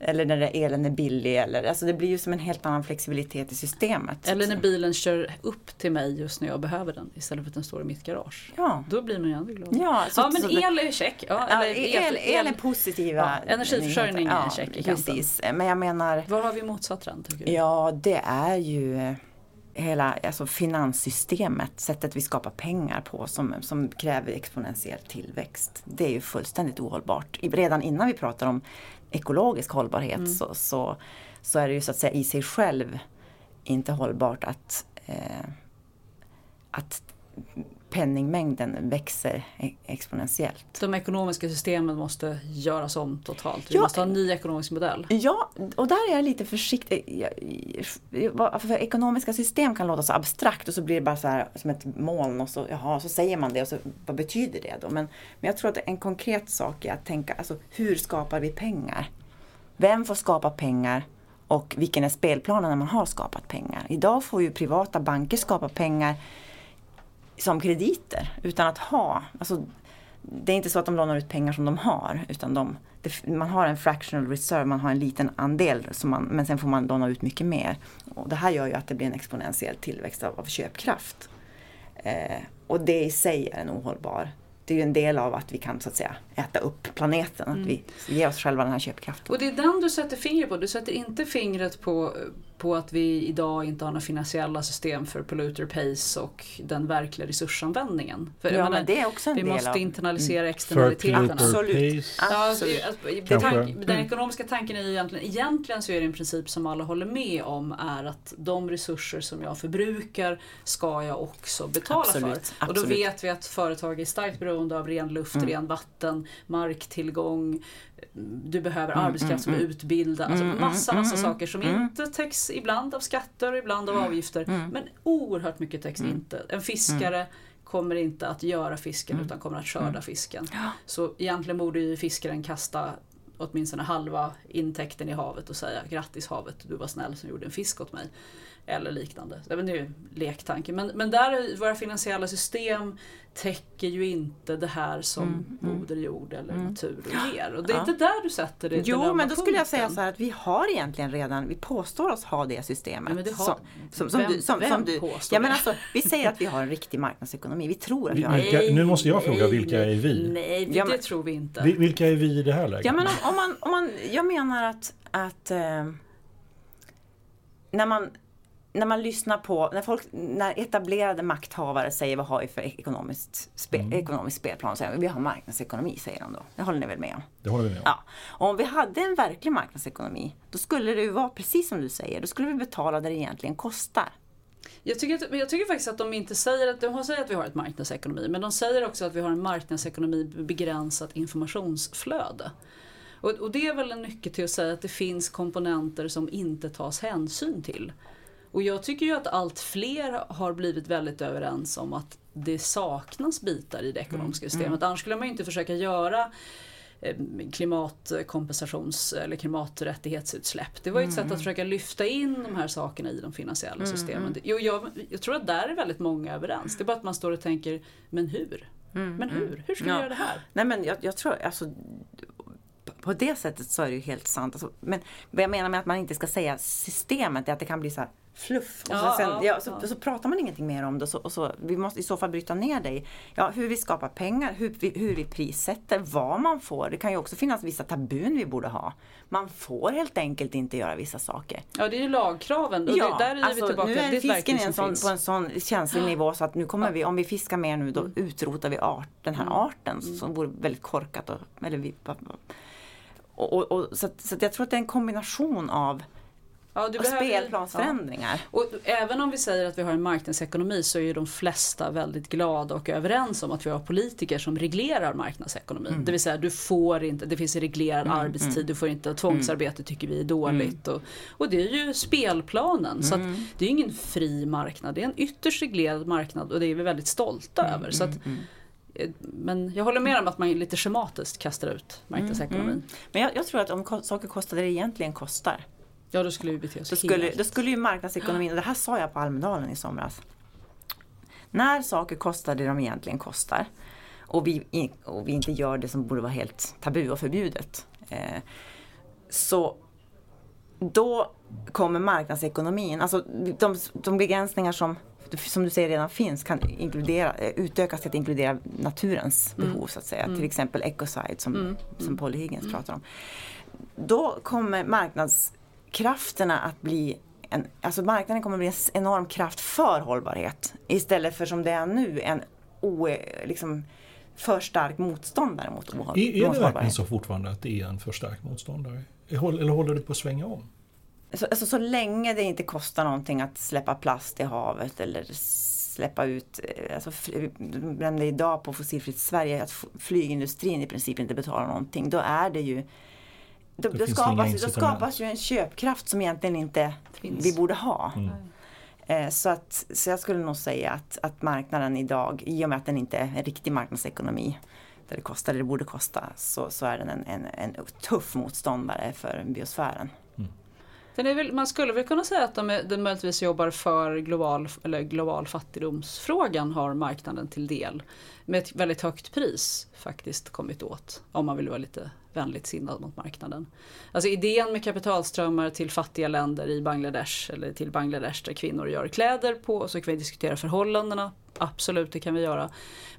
eller när elen är billig. Eller, alltså det blir ju som en helt annan flexibilitet i systemet. Eller när bilen kör upp till mig just när jag behöver den istället för att den står i mitt garage. Ja. Då blir man ju ändå glad. Ja, så- ja men så el är check. Ja, Ja, eller el, el är positiva. Ja, energiförsörjning är ja, check i. Precis, men jag menar Var har vi motsatt trend tycker? Ja, det är ju hela alltså finanssystemet, sättet vi skapar pengar på som, som kräver exponentiell tillväxt. Det är ju fullständigt ohållbart. Redan innan vi pratar om ekologisk hållbarhet Mm. så, så, så är det ju så att säga i sig själv inte hållbart att, eh, att penningmängden växer e- exponentiellt. De ekonomiska systemen måste göras om totalt. Vi Ja. måste ha en ny ekonomisk modell. Ja, och där är jag lite försiktig. För ekonomiska system kan låta så abstrakt och så blir det bara så här som ett moln och så, jaha, så säger man det och så vad betyder det då? Men, men jag tror att en konkret sak är att tänka, alltså hur skapar vi pengar? Vem får skapa pengar? Och vilken är spelplanen när man har skapat pengar? Idag får ju privata banker skapa pengar som krediter utan att ha. Alltså, det är inte så att de lånar ut pengar som de har utan de, det, man har en fractional reserve, man har en liten andel som man, men sen får man låna ut mycket mer. Och det här gör ju att det blir en exponentiell tillväxt av, av köpkraft. Eh, och det i sig är en ohållbar. Det är ju en del av att vi kan så att säga äta upp planeten, att vi ger oss själva den här köpkraften. Och det är den du sätter fingret på. Du sätter inte fingret på, på att vi idag inte har några finansiella system för polluter pays och den verkliga resursanvändningen. För, Ja, menar, men det är också en vi del måste av- internalisera För externaliteterna. Absolut. Ja, Absolut. det- alltså, tank, den ekonomiska tanken är ju egentligen, egentligen så är det en princip som alla håller med om är att de resurser som jag förbrukar ska jag också betala Absolut, för. Och då absolut. vet vi att företag är starkt beroende av ren luft, Mm. ren vatten, marktillgång, du behöver Mm, arbetskraft som är utbildad, alltså Mm, massa, mm, massa mm, saker som mm. inte täcks ibland av skatter och ibland av avgifter. Men oerhört mycket täcks inte. En fiskare kommer inte att göra fisken utan kommer att skörda fisken. Så egentligen borde ju fiskaren kasta åtminstone halva intäkten i havet och säga grattis havet, du var snäll som gjorde en fisk åt mig. Eller liknande. Det är nu lektanke. Men, men där är våra finansiella system täcker ju inte det här som Moder Jord eller natur ger. Och det är Ja. inte där du sätter det Jo, men då skulle jag säga så här att vi har egentligen redan, vi påstår oss ha det systemet. Ja, det har- som, som, som vem- du, som, vem som du, påstår ja, men det? alltså, vi säger att vi har en riktig marknadsekonomi. Vi tror att vi har Vilka, nu måste jag fråga, vilka är vi? Nej, Ja, det men- tror vi inte. Vi- Vilka är vi i det här läget? Ja men om, om, man, om man, jag menar att, att eh, när, man, när man lyssnar på, när, folk, när etablerade makthavare säger vad har vi för ekonomiskt, spe, ekonomisk spelplan, säger de, vi har marknadsekonomi säger de då. Det håller ni väl med om? Det håller vi med om. Ja. Och om vi hade en verklig marknadsekonomi, då skulle det ju vara precis som du säger, då skulle vi betala det det egentligen kostar. Jag tycker, att, jag tycker faktiskt att de inte säger att, de säger att vi har ett marknadsekonomi men de säger också att vi har en marknadsekonomi med begränsat informationsflöde. Och, och det är väl en nyckel till att säga att det finns komponenter som inte tas hänsyn till. Och jag tycker ju att allt fler har blivit väldigt överens om att det saknas bitar i det ekonomiska systemet. Annars skulle man ju inte försöka göra eh, klimatkompensations eller klimaträttighetsutsläpp. Det var ju ett sätt att försöka lyfta in de här sakerna i de finansiella systemen. Jo, jag, jag tror att där är väldigt många överens. Det är bara att man står och tänker, men hur? Men hur? Hur ska vi Ja. göra det här? Nej men jag, jag tror, alltså på det sättet så är det ju helt sant. Alltså, men vad jag menar med att man inte ska säga systemet är att det kan bli så här fluff. Och Ja, så, sen, ja, ja, så, ja. så pratar man ingenting mer om det. Så, och så, vi måste i så fall bryta ner det i ja, hur vi skapar pengar, hur vi, hur vi prissätter, vad man får. Det kan ju också finnas vissa tabun vi borde ha. Man får helt enkelt inte göra vissa saker. Ja, det är ju lagkraven. Och det, där är vi tillbaka. nu det är ett fisken en sån, på en sån känslig nivå så att nu kommer vi, om vi fiskar mer nu då utrotar vi art, den här arten som vore väldigt korkat. Och, eller vi, och, och, och, så att, så att jag tror att det är en kombination av Ja, och behöver- spelplansförändringar. Och även om vi säger att vi har en marknadsekonomi så är ju de flesta väldigt glada och överens om att vi har politiker som reglerar marknadsekonomin. Mm. Det vill säga du får inte, det finns en reglerad arbetstid, du får inte, tvångsarbete tycker vi är dåligt. Mm. Och, och det är ju spelplanen. Så det är ju ingen fri marknad, det är en ytterst reglerad marknad och det är vi väldigt stolta Mm, över. Så att Eh, men jag håller med om att man lite schematiskt kastar ut marknadsekonomin. Mm, mm. Men jag, jag, tror att om saker kostar det egentligen kostar. Ja då skulle vi bete oss då skulle, då skulle ju marknadsekonomin, och det här sa jag på Almedalen i somras. När saker kostar det de egentligen kostar och vi, och vi inte gör det som borde vara helt tabu och förbjudet. Eh, så då kommer marknadsekonomin, alltså de, de begränsningar som som du säger redan finns kan inkludera, eh, utökas till att inkludera naturens mm. behov så att säga. Mm. Till exempel ecocide som, mm. som mm. Polly Higgins mm. pratar om. Då kommer marknadskrafterna att bli en, alltså marknaden kommer att bli en enorm kraft för hållbarhet istället för som det är nu en o, liksom, för stark motståndare mot ohållbarhet. Är, är det verkligen så fortfarande att det är en för stark motståndare? Eller håller det på att svänga om? Så, alltså, så länge det inte kostar någonting att släppa plast i havet eller släppa ut, eh, alltså, nämnde idag på Fossilfritt Sverige att flygindustrin i princip inte betalar någonting. Då är det ju då, då, skapas, då skapas ju en köpkraft som egentligen inte Finns. vi borde ha. Mm. Eh, så, att, så jag skulle nog säga att, att marknaden idag, i och med att den inte är en riktig marknadsekonomi, där det kostar det det borde kosta, så, så är den en, en, en tuff motståndare för biosfären. Väl, man skulle väl kunna säga att de, de möjligtvis jobbar för global, eller global fattigdomsfrågan har marknaden till del. Med ett väldigt högt pris faktiskt kommit åt. Om man vill vara lite vänligt sinnad mot marknaden. Alltså idén med kapitalströmmar till fattiga länder i Bangladesh eller till Bangladesh där kvinnor gör kläder på. och Så kan vi diskutera förhållandena. Absolut, det kan vi göra.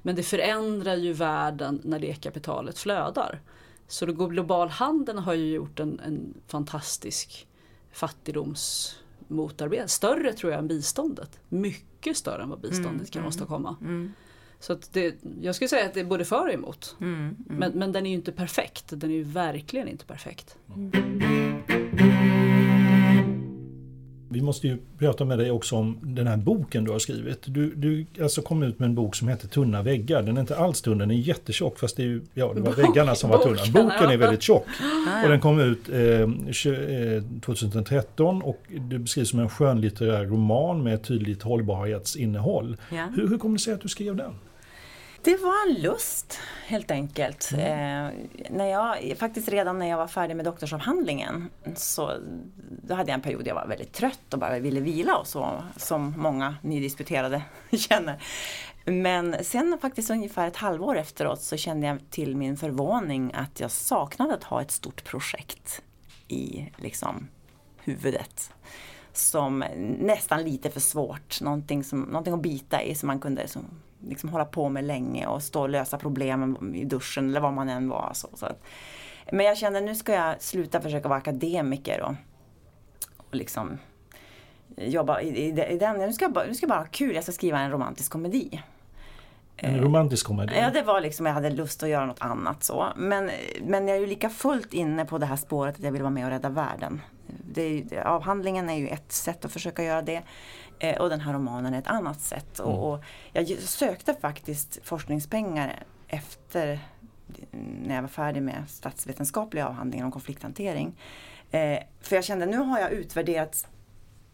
Men det förändrar ju världen när det kapitalet flödar. Så global handeln har ju gjort en, en fantastisk fattigdomsmotarbete. Större tror jag än biståndet. Mycket större än vad biståndet mm, kan mm, åstadkomma. Mm. Så det, jag skulle säga att det är både för och emot. Mm, mm. Men, men den är ju inte perfekt. Den är ju verkligen inte perfekt. Vi måste ju prata med dig också om den här boken du har skrivit. Du, du alltså kom ut med en bok som heter Tunna väggar. Den är inte alls tunn, den är jättetjock fast det, är ja, det var väggarna som var tunna. Boken är väldigt tjock. Och den kom ut eh, 2013 eh, och det beskrivs som en skönlitterär roman med ett tydligt hållbarhetsinnehåll. Ja. Hur, hur kom det sig att du skrev den? Det var en lust helt enkelt. Mm. Eh, när jag, faktiskt redan när jag var färdig med doktorsavhandlingen så då hade jag en period där jag var väldigt trött och bara ville vila och så som många nydisputerade känner. Men sen faktiskt ungefär ett halvår efteråt så kände jag till min förvåning att jag saknade att ha ett stort projekt i liksom huvudet som nästan lite för svårt, någonting, som, någonting att bita i som man kunde som, liksom hålla på med länge och stå och lösa problemen i duschen eller var man än var. Så, så. Men jag kände nu ska jag sluta försöka vara akademiker och, och liksom jobba i, i, i den. Nu ska, jag bara, nu ska jag bara ha kul, jag ska skriva en romantisk komedi. En romantisk komedi? Ja, det var liksom, jag hade lust att göra något annat så. Men, men jag är ju lika fullt inne på det här spåret att jag vill vara med och rädda världen. Det, avhandlingen är ju ett sätt att försöka göra det. Eh, och den här romanen är ett annat sätt. Mm. Och, och, jag sökte faktiskt forskningspengar efter när jag var färdig med statsvetenskapliga avhandlingar om konflikthantering. Eh, för jag kände nu har jag utvärderat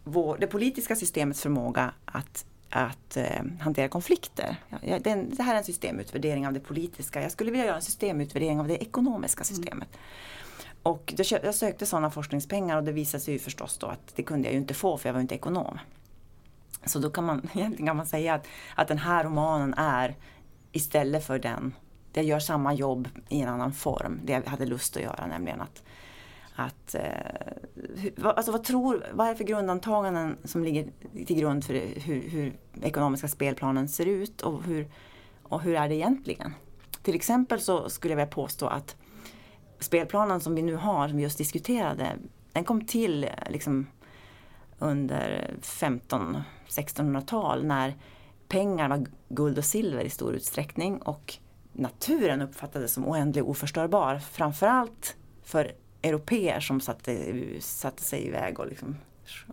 vår, det politiska systemets förmåga att att eh, hantera konflikter. Ja, det, det, här är en systemutvärdering av det politiska. Jag skulle vilja göra en systemutvärdering av det ekonomiska mm. systemet. Mm. Och jag sökte sådana forskningspengar och det visade sig ju förstås då att det kunde jag ju inte få för jag var inte ekonom. Så då kan man egentligen kan man säga att, att den här romanen är istället för den, jag gör samma jobb i en annan form, det jag hade lust att göra nämligen att att, eh, alltså vad, tror, vad är det för grundantaganden som ligger till grund för hur, hur ekonomiska spelplanen ser ut och hur, och hur är det egentligen? Till exempel så skulle jag vilja påstå att spelplanen som vi nu har, som vi just diskuterade, den kom till eh, liksom under 15-1600-tal när pengar var guld och silver i stor utsträckning och naturen uppfattades som oändlig och oförstörbar. Framförallt för europeer som satte, satte sig iväg och liksom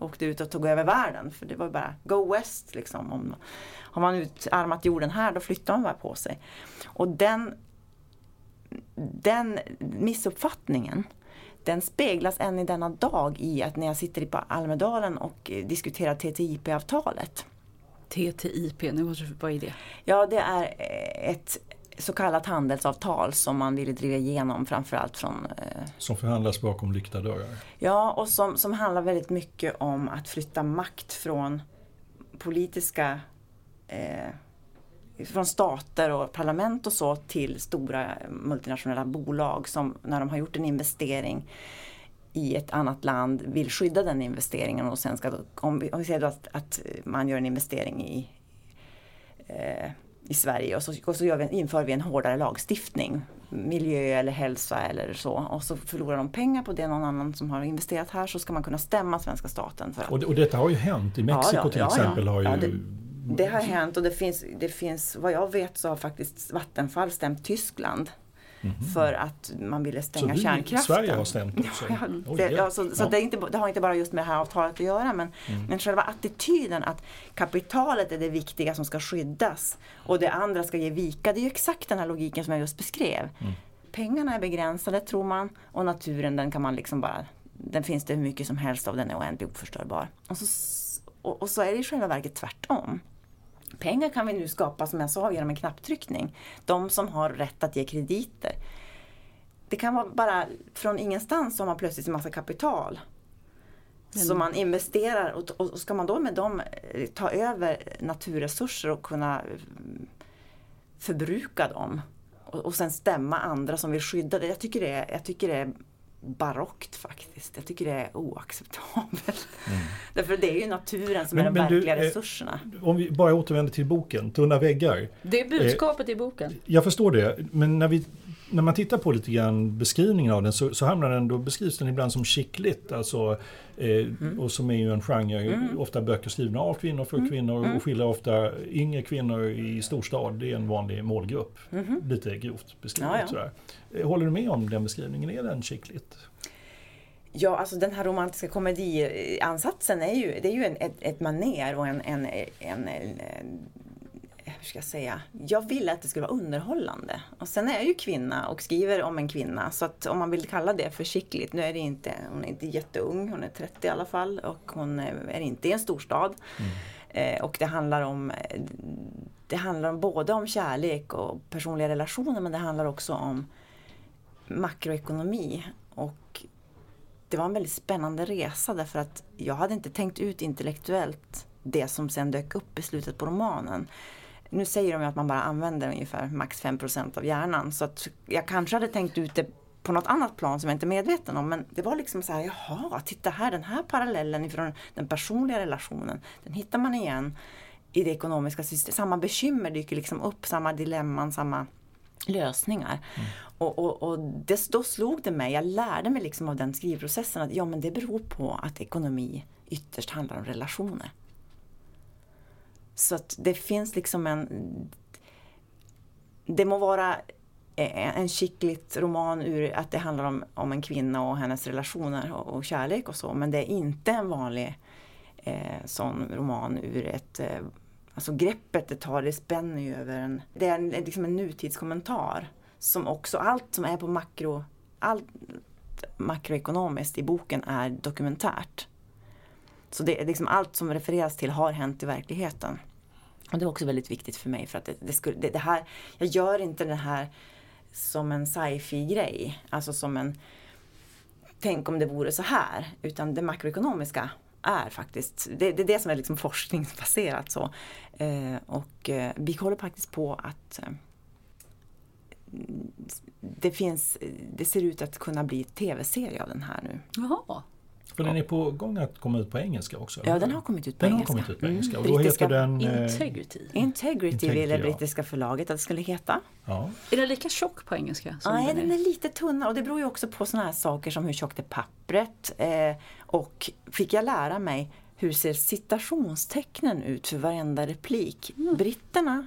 åkte ut och tog över världen. För det var bara go west liksom. Om, har man utarmat jorden här då flyttar man bara på sig. Och den, den missuppfattningen den speglas än i denna dag i att när jag sitter på Almedalen och diskuterar TTIP-avtalet. TTIP, nu måste vad är det? Ja, det är ett så kallat handelsavtal som man ville driva igenom framförallt från eh, Som förhandlas bakom lyckta dörrar. Ja, och som, som handlar väldigt mycket om att flytta makt från politiska eh, från stater och parlament och så till stora multinationella bolag som när de har gjort en investering i ett annat land vill skydda den investeringen och sen ska om vi, om vi säger då att, att man gör en investering i eh, i Sverige och så, och så gör vi, inför vi en hårdare lagstiftning. Miljö eller hälsa eller så. Och så förlorar de pengar på det någon annan som har investerat här så ska man kunna stämma svenska staten. För att, Och, det- och detta har ju hänt. I Mexiko Ja, ja, till ja, exempel har ju... Det- det har hänt och det finns, det finns, vad jag vet så har faktiskt Vattenfall stämt Tyskland. För att man ville. Så stänga vi, kärnkraften. Sverige har stämt också? Ja, det, ja, så, så ja. det, inte, det har inte bara just med det här avtalet att göra men, Mm. men själva attityden att kapitalet är det viktiga som ska skyddas och det andra ska ge vika. Det är ju exakt den här logiken som jag just beskrev. Mm. Pengarna är begränsade tror man och naturen den kan man liksom bara den finns det hur mycket som helst av, den är oändligt oförstörbar. Och så, och, och så är det i själva verket tvärtom. Pengar kan vi nu skapa som jag sa genom en knapptryckning. De som har rätt att ge krediter. Det kan vara bara från ingenstans har man plötsligt en massa kapital. Som man investerar och, ska man då med dem eh, ta över naturresurser och kunna mm, förbruka dem och, och sen stämma andra som vill skydda det. Jag tycker det jag tycker det barockt faktiskt. Jag tycker det är oacceptabelt. Därför det är ju naturen som är Men- de men du, verkliga eh, resurserna. Om vi bara återvänder till boken, Tunna väggar. Det är budskapet i boken. Jag förstår det, men när, vi, när man tittar på lite grann beskrivningen av den så, så hamnar den, då beskrivs den ibland som chickligt. Alltså, eh, Och som är ju en genre, ofta böcker skrivna av kvinnor för kvinnor och skildrar ofta yngre kvinnor i storstad. Det är en vanlig målgrupp. Lite grovt beskrivet. Ja, ja. Sådär. Eh, Håller du med om den beskrivningen? Är den chickligt? Ja, alltså den här romantiska komediansatsen är ju, det är ju en, ett, ett maner och en, en, en, en hur ska jag säga? Jag ville att det skulle vara underhållande. Och sen är jag ju kvinna och skriver om en kvinna. Så att om man vill kalla det för skickligt. Nu är det inte, hon är inte jätteung, hon är 30 i alla fall. Och hon är inte i en storstad. Eh, och det handlar om eh, det handlar om både om kärlek och personliga relationer men det handlar också om makroekonomi. Och det var en väldigt spännande resa därför att jag hade inte tänkt ut intellektuellt det som sen dök upp i slutet på romanen. Nu säger de ju att man bara använder ungefär max 5 av hjärnan så att jag kanske hade tänkt ut det på något annat plan som jag inte är medveten om men det var liksom så här, jaha, titta här den här parallellen ifrån den personliga relationen, den hittar man igen i det ekonomiska systemet. Samma bekymmer dyker liksom upp, samma dilemman, samma lösningar. Och, och, och det, då slog det mig, jag lärde mig liksom av den skrivprocessen att ja men det beror på att ekonomi ytterst handlar om relationer. Så att det finns liksom en... Det må vara e-, e-, en skickligt roman ur att det handlar om, om en kvinna och hennes relationer och, och kärlek och så men det är inte en vanlig eh, sån roman ur ett eh, Alltså greppet det tar, det spänner ju över en... Det är en, liksom en nutidskommentar. Som också, allt som är på makro... Allt makroekonomiskt i boken är dokumentärt. Så det är liksom allt som refereras till har hänt i verkligheten. Och det är också väldigt viktigt för mig för att det, det, skulle, det, det här... Jag gör inte det här som en sci-fi grej. Alltså som en... Tänk om det vore så här. Utan det makroekonomiska är faktiskt, det, det är det som är liksom forskningsbaserat så. Eh, och eh, vi håller faktiskt på att eh, det finns, det ser ut att kunna bli tv-serie av den här nu. Jaha. För den är på gång att komma ut på engelska också? Ja, den har kommit ut på den engelska. har kommit ut på Mm. engelska. Och då Brittiska- heter den... eh, Integrity. Integrity, Integrity, ville ja. brittiska förlaget att det skulle heta. Ja. Är den lika tjock på engelska? Som Nej, den den är? är lite tunnare och det beror ju också på sådana här saker som hur tjockt är pappret. Eh, och fick jag lära mig hur ser citationstecknen ut för varenda replik. Britterna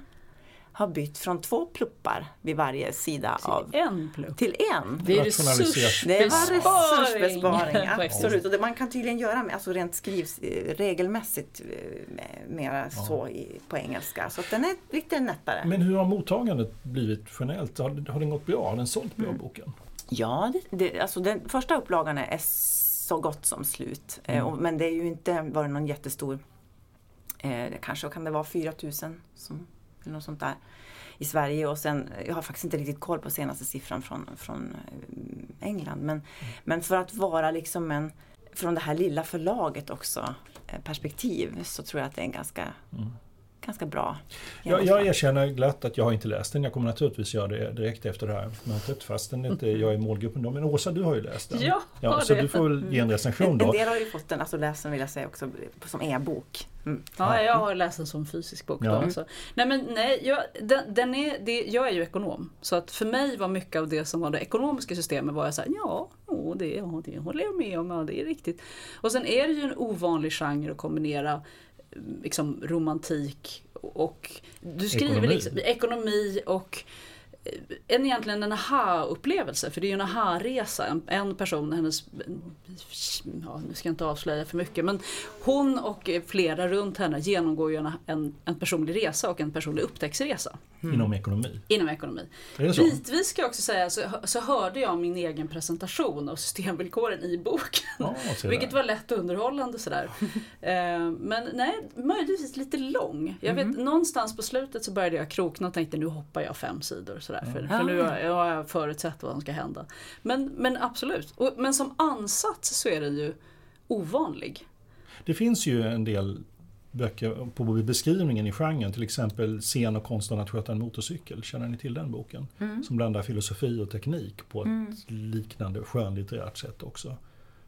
har bytt från två pluppar vid varje sida av En plupp. till en. Det är Rationaliserat. Det var resursbesparing. absolut. Och det man kan tydligen göra med, alltså rent skrivs eh, regelmässigt eh, med- mera så i, på engelska. Så att den är lite nättare. Men hur har mottagandet blivit generellt? Har, har den gått bra? Har den sålt Mm. bra boken? Ja, det, det, alltså den första upplagan är så gott som slut. Eh, och, men det är ju inte varit någon jättestor, eh, kanske kan det vara 4000 som, eller något sånt där. i Sverige och sen, jag har faktiskt inte riktigt koll på senaste siffran från, från eh, England. Men, men för att vara liksom en, från det här lilla förlaget också, eh, perspektiv så tror jag att det är en ganska ganska bra. Jag, jag erkänner glatt att jag har inte läst den. Jag kommer naturligtvis göra det direkt efter det här mötet fastän inte jag är målgruppen då. Men Åsa, du har ju läst den. Ja, ja Så du får väl ge en recension då. En del har ju fått den, alltså läst den vill jag säga också, som e-bok. Mm. Ja, jag har läst den som fysisk bok ja. då också. Nej men nej, jag, den, den, är, det, jag är ju ekonom. Så att för mig var mycket av det som var det ekonomiska systemet var jag såhär, ja, oh, det, ja, det håller jag med om, ja, det är riktigt. Och sen är det ju en ovanlig genre att kombinera liksom romantik och du skriver ekonomi, liksom, ekonomi och en egentligen en aha-upplevelse, för det är ju en aha-resa. En, en person, hennes, ja, nu ska jag inte avslöja för mycket, men hon och flera runt henne genomgår ju en, en, en personlig resa och en personlig upptäcktsresa. Mm. Inom ekonomi? Inom ekonomi. Bitvis ska jag också säga så, så hörde jag min egen presentation av systemvillkoren i boken. Ja, vilket var lätt underhållande sådär. eh, men nej, möjligtvis lite lång. Jag vet, mm. någonstans på slutet så började jag krokna och tänkte nu hoppar jag fem sidor sådär. För, för nu har jag, förutsett vad som ska hända. Men, men absolut. Och, men som ansats så är den ju ovanlig. Det finns ju en del böcker på beskrivningen i genren. Till exempel Scen och konsten att sköta en motorcykel. Känner ni till den boken? Mm. Som blandar filosofi och teknik på ett mm. liknande skönlitterärt sätt också.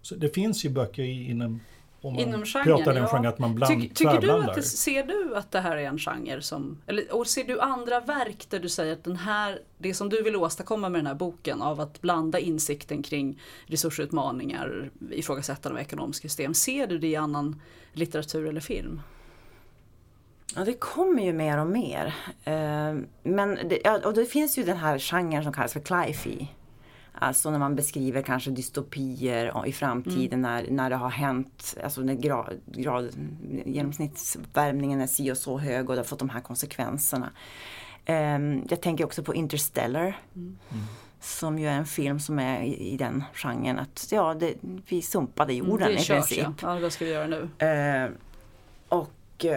Så det finns ju böcker inom om man Inom genren, pratar den ja. genre att man bland, Ty, tycker du att det, Ser du att det här är en genre som, eller, och ser du andra verk där du säger att den här, det som du vill åstadkomma med den här boken av att blanda insikten kring resursutmaningar, ifrågasättande av ekonomiska system, ser du det i annan litteratur eller film? Ja, det kommer ju mer och mer. Eh, men det, ja, och det finns ju den här genren som kallas för cli-fi. Alltså när man beskriver kanske dystopier i framtiden mm. när, när det har hänt, alltså när grad, grad, genomsnittsvärmningen är si och så hög och det har fått de här konsekvenserna. Um, jag tänker också på Interstellar. Mm. Som ju är en film som är i, i den genren att ja, det, vi sumpade jorden mm, i princip. Ja. ja, vad ska vi göra nu? Uh, och uh,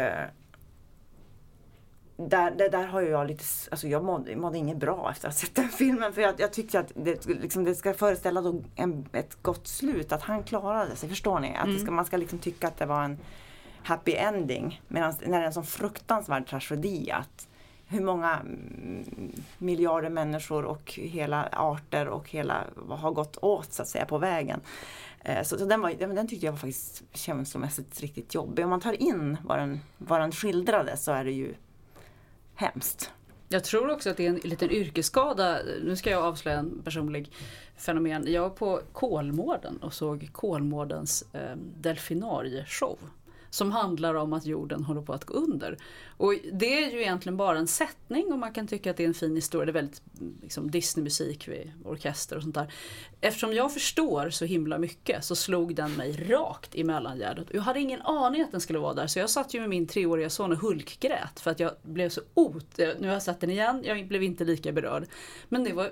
där, där, där, har jag lite, alltså jag mådde, mådde inget bra efter att ha sett den filmen. För jag, jag tyckte att det, liksom, det ska föreställa då en, ett gott slut, att han klarade sig. Förstår ni? Att mm. ska, man ska liksom tycka att det var en happy ending. Medan när det är en sån fruktansvärd tragedi att hur många miljarder människor och hela arter och hela har gått åt så att säga på vägen. Eh, så, så den, var, den, tyckte jag var faktiskt känslomässigt riktigt jobbig. Om man tar in vad den, vad den skildrade så är det ju hemskt. Jag tror också att det är en liten yrkesskada. Nu ska jag avslöja en personlig fenomen. Jag var på Kolmården och såg Kolmårdens eh, delfinarieshow som handlar om att jorden håller på att gå under. Och det är ju egentligen bara en sättning och man kan tycka att det är en fin historia. Det är väldigt liksom, Disneymusik vid orkester och sånt där. Eftersom jag förstår så himla mycket så slog den mig rakt i mellangärdet. Jag hade ingen aning att den skulle vara där så jag satt ju med min treåriga son och hulkgrät för att jag blev så ot... Eh, nu har jag sett den igen, jag blev inte lika berörd. Men det, var,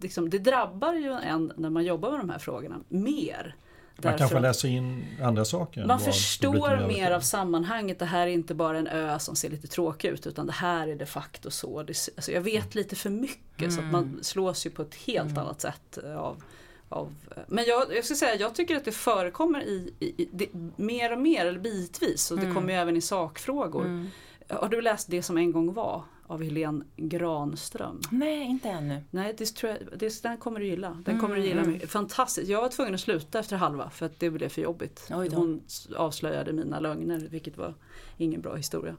liksom, det drabbar ju en när man jobbar med de här frågorna mer man kanske läser in andra saker? Man förstår mer av sammanhanget. Det här är inte bara en ö som ser lite tråkig ut utan det här är de facto så. Det, alltså jag vet lite för mycket mm. så att man mm. slås ju på ett helt mm. annat sätt av av, men jag, jag ska säga, jag tycker att det förekommer i, i, i det, mer och mer, eller bitvis, och det mm. kommer ju även i sakfrågor. Mm. Har du läst Det som en gång var? Av Helene Granström. Nej, inte ännu. Nej, jag, det, den kommer du gilla. Den mm, kommer du gilla mm. mycket. Fantastiskt. Jag var tvungen att sluta efter halva för att det blev för jobbigt. Hon avslöjade mina lögner vilket var ingen bra historia.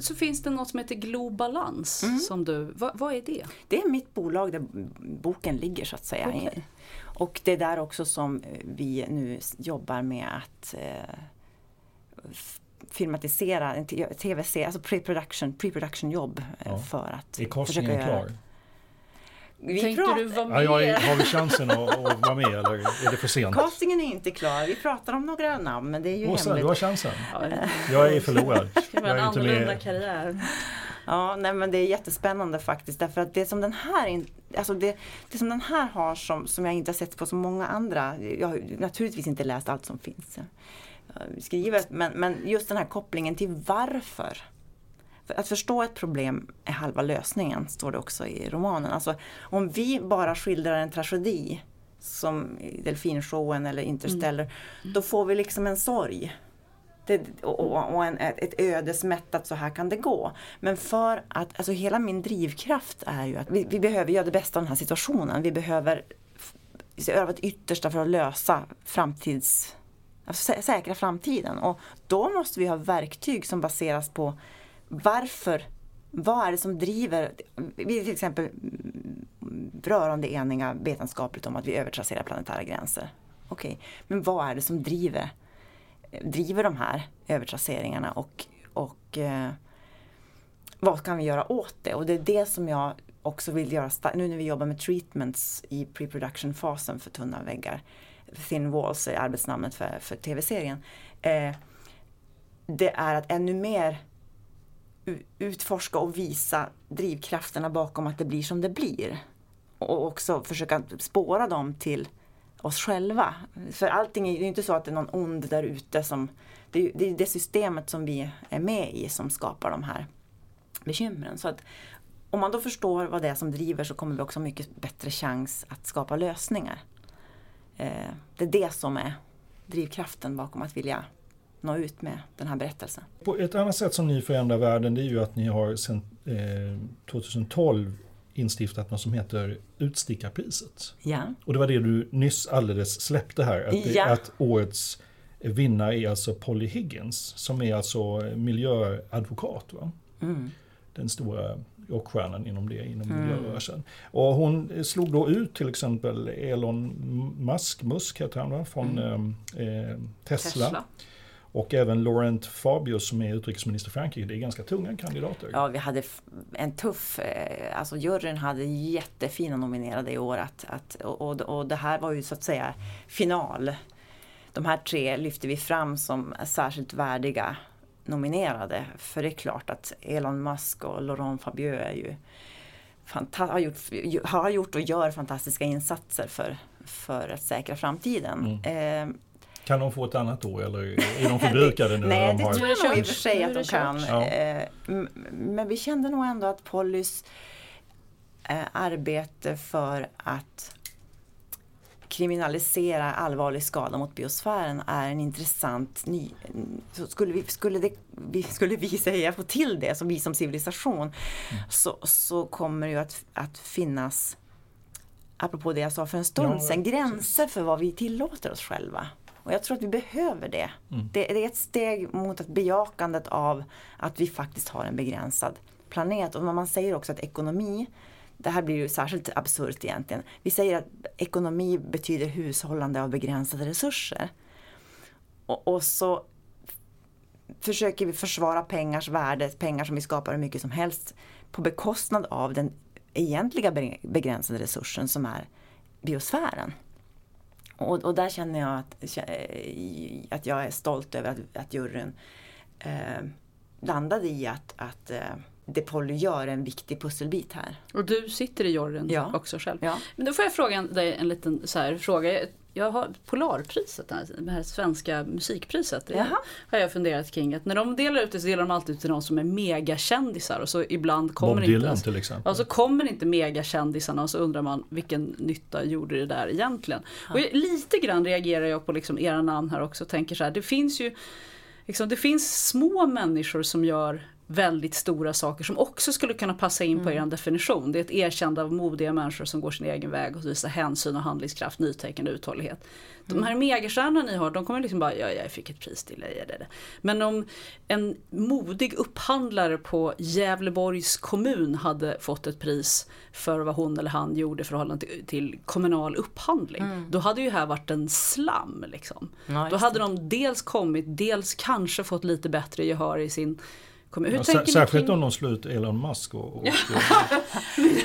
Så finns det något som heter Globalans. Mm. Som du, vad, vad, är det? Det är mitt bolag där boken ligger så att säga. Okay. Och det är där också som vi nu jobbar med att eh, filmatisera en tv-serie, alltså pre-production, pre-production jobb eh, ja. för att Är castingen klar? Vi Tänkte pratar... du vara med? Ja, jag, har vi chansen att, att, vara med eller är det för sent? Castingen är inte klar. Vi pratar om några namn men det är ju Åsa, hemligt. du har chansen. Jag är förlorad. Det vara en annorlunda karriär. Ja, nej men det är jättespännande faktiskt därför att det som den här, alltså det, det som den här har som, som jag inte har sett på så många andra, jag har naturligtvis inte läst allt som finns skriver. Men, men just den här kopplingen till varför För att förstå ett problem är halva lösningen, står det också i romanen. Alltså, om vi bara skildrar en tragedi, som Delfinshowen eller Interstellar, mm. då får vi liksom en sorg. Det, och, och en, ett ödesmättat, så här kan det gå. Men för att, alltså hela min drivkraft är ju att vi, vi behöver göra det bästa av den här situationen. Vi behöver göra vårt yttersta för att lösa framtids alltså säkra framtiden. Och då måste vi ha verktyg som baseras på varför, vad är det som driver, vi är till exempel mm, rörande eniga vetenskapligt om att vi övertrasserar planetära gränser. Okej, okay. men vad är det som driver, driver de här övertrasseringarna och, och eh, vad kan vi göra åt det? Och det är det som jag också vill göra, nu när vi jobbar med treatments i pre-production-fasen för tunna väggar. Thin Walls är arbetsnamnet för, för tv-serien. Eh, det är att ännu mer utforska och visa drivkrafterna bakom att det blir som det blir. Och också försöka spåra dem till oss själva. För allting är ju inte så att det är någon ond där ute som... Det är, det är det systemet som vi är med i som skapar de här bekymren. Så att om man då förstår vad det är som driver så kommer vi också ha mycket bättre chans att skapa lösningar. Eh, det är det som är drivkraften bakom att vilja nå ut med den här berättelsen. På ett annat sätt som ni förändrar världen det är ju att ni har sedan eh, 2012 instiftat något som heter Utstickarpriset. Ja. Och det var det du nyss alldeles släppte här. Att, ja. att årets vinnare är alltså Polly Higgins som är alltså miljöadvokat. Va? Mm. Den stora rockstjärnan inom det, inom mm. miljörörelsen. Och hon slog då ut till exempel Elon Musk, Musk heter han va, från mm. eh, Tesla. Tesla. Och även Laurent Fabius som är utrikesminister i Frankrike. Det är ganska tunga kandidater. Ja, vi hade en tuff, eh, alltså juryn hade jättefina nominerade i år. Att, att, och, och det här var ju så att säga final. De här tre lyfte vi fram som särskilt värdiga nominerade. För det är klart att Elon Musk och Laurent Fabius är ju har gjort, har gjort och gör fantastiska insatser för, för att säkra framtiden. Mm. Eh, kan de få ett annat år eller är de förbrukade nu? Nej, de det har... tror jag nog i och för sig att de kan. Ja. Eh, men vi kände nog ändå att Pollys eh, arbete för att kriminalisera allvarlig skada mot biosfären är en intressant ny... Skulle, vi, skulle, det, skulle vi säga få till det, som vi som civilisation, mm. så, så kommer det ju att, att finnas, apropå det jag sa för en stund ja, sedan, gränser för vad vi tillåter oss själva. Och jag tror att vi behöver det. Mm. det. Det är ett steg mot ett bejakandet av att vi faktiskt har en begränsad planet. Och man säger också att ekonomi det här blir ju särskilt absurt egentligen. Vi säger att ekonomi betyder hushållande av begränsade resurser. Och, och, så försöker vi försvara pengars värde, pengar som vi skapar hur mycket som helst på bekostnad av den egentliga begränsade resursen som är biosfären. Och, och där känner jag att, eh, att jag är stolt över att, att juryn eh, landade i att, att eh, det Polly gör är en viktig pusselbit här. Och du sitter i juryn ja. också själv. Ja. Men då får jag fråga dig en liten så här, fråga. Jag har Polarpriset, det här svenska musikpriset. Det har jag funderat kring. Att när de delar ut det så delar de alltid ut till någon som är megakändisar. Och så ibland kommer Bob Dylan till exempel. Och så kommer inte megakändisarna och så undrar man vilken nytta gjorde det där egentligen. Ja. Och lite grann reagerar jag på liksom era namn här också. Tänker så här, det finns ju liksom, det finns små människor som gör väldigt stora saker som också skulle kunna passa in på mm. er definition. Det är ett erkännande av modiga människor som går sin egen väg och visar hänsyn och handlingskraft, nytänkande och uthållighet. De här megastjärnorna ni har, de kommer liksom bara, ja jag fick ett pris till det. Men om en modig upphandlare på Gävleborgs kommun hade fått ett pris för vad hon eller han gjorde i förhållande till, till kommunal upphandling. Mm. Då hade ju här varit en slam. Liksom. Ja, då hade de dels kommit, dels kanske fått lite bättre gehör i sin Hur ja, tänker särskilt kring... om de slår ut Elon Musk. Och, och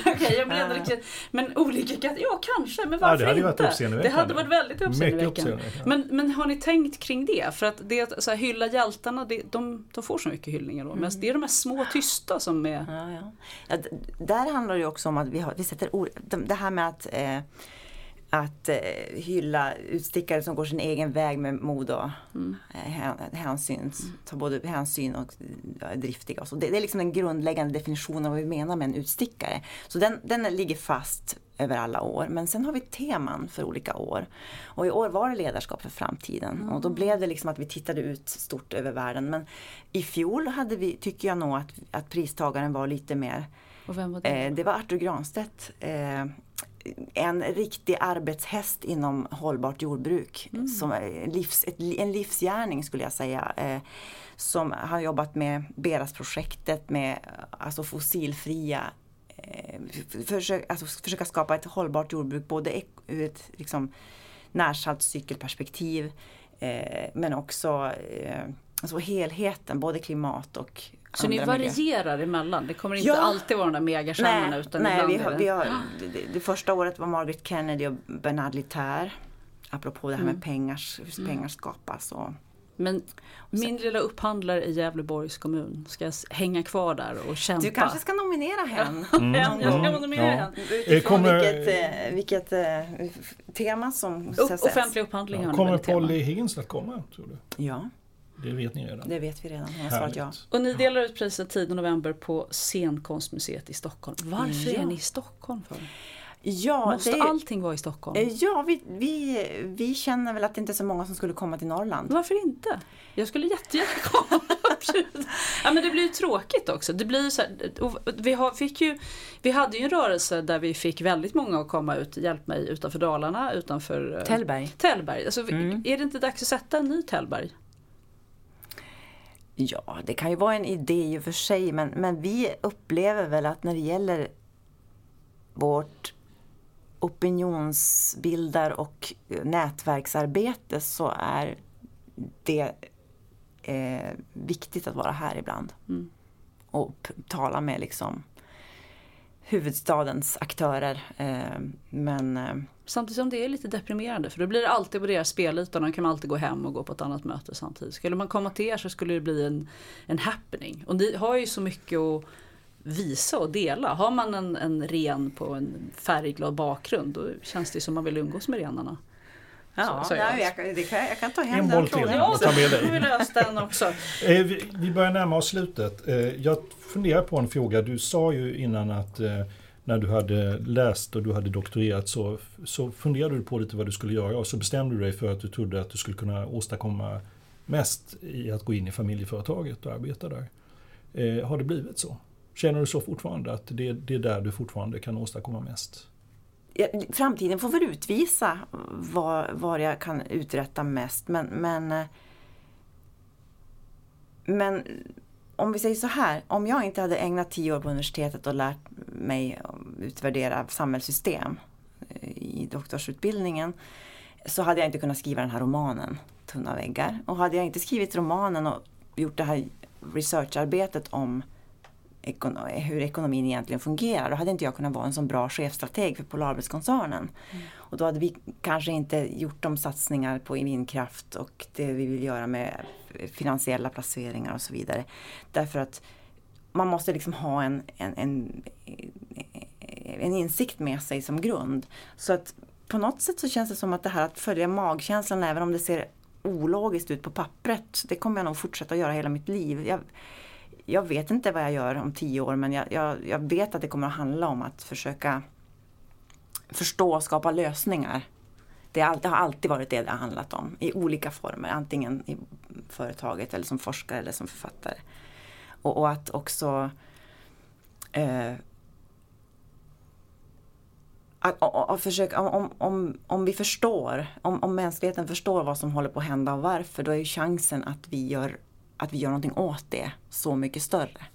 okay, jag menar riktigt. Men olika ja kanske, men varför ja, det hade inte? det hade varit väldigt uppseendeväckande. Men, men har ni tänkt kring det? För att det så här, hylla hjältarna, det, de, de får så mycket hyllningar då. Mm. Men det är de här små tysta som är... Ja, ja. ja där handlar det ju också om att vi, har, vi sätter ord, det här med att eh, att eh, hylla utstickare som går sin egen väg med mod och Mm. eh, hän- hänsyn, tar både hänsyn och är driftiga. Och så. Det, det är liksom den grundläggande definitionen av vad vi menar med en utstickare. Så den, den ligger fast över alla år. Men sen har vi teman för olika år. Och i år var det ledarskap för framtiden. Och då blev det liksom att vi tittade ut stort över världen. Men i fjol hade vi, tycker jag nog att, att pristagaren var lite mer Och vem var det? Eh, det var Artur Granstedt. Eh, en riktig arbetshäst inom hållbart jordbruk. Som är livs, ett, en livsgärning skulle jag säga. Eh, som har jobbat med Beras-projektet med alltså fossilfria eh, försök, alltså försöka skapa ett hållbart jordbruk både ur ett liksom, närsaltscykelperspektiv eh, men också eh, alltså helheten, både klimat och Så ni varierar emellan? Det kommer inte Ja. alltid vara de där megastjärnorna Nej, utan nej vi har, det... vi har, det, det första året var Margaret Kennedy och Bernard Littär. Apropå det här Mm. med pengars, hur pengar skapas. Och, Men min lilla upphandlare i Gävleborgs kommun, ska jag hänga kvar där och kämpa? du kanske ska nominera hen. Mm. Jag ska Mm, nominera ja. henne. Utifrån Eh, kommer- vilket, eh, vilket eh, f- tema som Upp, offentlig upphandling Ja, kommer? Polly Higgins att komma, tror du? Ja, Det vet ni redan. det vet vi redan. Hon har svarat ja. Och ni delar ut priset 10 november på Scenkonstmuseet i Stockholm. Varför Ja. är ni i Stockholm för? Ja, Måste det allting vara i Stockholm? eh, Ja, vi, vi, vi känner väl att det inte är så många som skulle komma till Norrland. Varför inte? Jag skulle jättegärna komma. ja, men det blir ju tråkigt också. Det blir så här, vi, har, fick ju, vi hade ju en rörelse där vi fick väldigt många att komma ut, hjälp mig, utanför Dalarna, utanför eh, Tällberg. Tällberg. Alltså, Mm. Är det inte dags att sätta en ny Tällberg? Ja, det kan ju vara en idé i och för sig men, men vi upplever väl att när det gäller vårt opinionsbildar och nätverksarbete så är det eh, viktigt att vara här ibland. Mm. Och tala med liksom huvudstadens aktörer. Eh, men eh, Samtidigt som det är lite deprimerande för då blir det alltid på deras spelyta och de kan alltid gå hem och gå på ett annat möte samtidigt. Skulle man komma till er så skulle det bli en, en happening. Och ni har ju så mycket att visa och dela. Har man en, en ren på en färgglad bakgrund då känns det som man vill umgås med renarna ja, Så- nej, jag, kan- jag kan ta hem En den frågan. Ja, ta med dig. vi den också. Eh, vi, vi börjar närma oss slutet. Eh, jag funderar på en fråga. Du sa ju innan att eh, när du hade läst och du hade doktorerat så, så funderade du på lite vad du skulle göra och så bestämde du dig för att du trodde att du skulle kunna åstadkomma mest i att gå in i familjeföretaget och arbeta där. Har det blivit så? Känner du så fortfarande att det, det är där du fortfarande kan åstadkomma mest? Framtiden får väl utvisa var, vad jag kan uträtta mest. Men, men, eh, men om vi säger så här, om jag inte hade ägnat tio år på universitetet och lärt mig utvärdera samhällssystem eh, i doktorsutbildningen så hade jag inte kunnat skriva den här romanen, Tunna väggar. Och hade jag inte skrivit romanen och gjort det här researcharbetet om hur ekonomin egentligen fungerar. Då hade inte jag kunnat vara en så bra chefstrateg för Polarbrödskoncernen. Och då hade vi kanske inte gjort de satsningar på vindkraft och det vi vill göra med finansiella placeringar och så vidare. Därför att man måste liksom ha en, en, en, en insikt med sig som grund. Så att på något sätt så känns det som att det här att följa magkänslan även om det ser ologiskt ut på pappret. Det kommer jag nog fortsätta göra hela mitt liv. Jag, jag vet inte vad jag gör om tio år men jag, jag, jag vet att det kommer att handla om att försöka förstå och skapa lösningar. Det, all, det har alltid varit det det har handlat om i olika former, antingen i företaget eller som forskare eller som författare. Och, och att också eh, att, och, och försöka, om, om, om vi förstår, om, om mänskligheten förstår vad som håller på att hända och varför, då är ju chansen att vi gör, att vi gör någonting åt det så mycket större.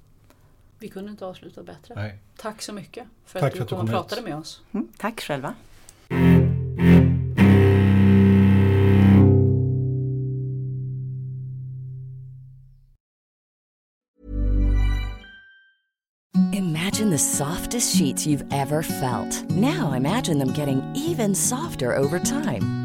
Vi kunde inte avsluta bättre. Nej. Tack så mycket för Tack att du för att du kom och pratade med oss. Mm, tack själva. Imagine the softest sheets you've ever felt. Now imagine them getting even softer over time.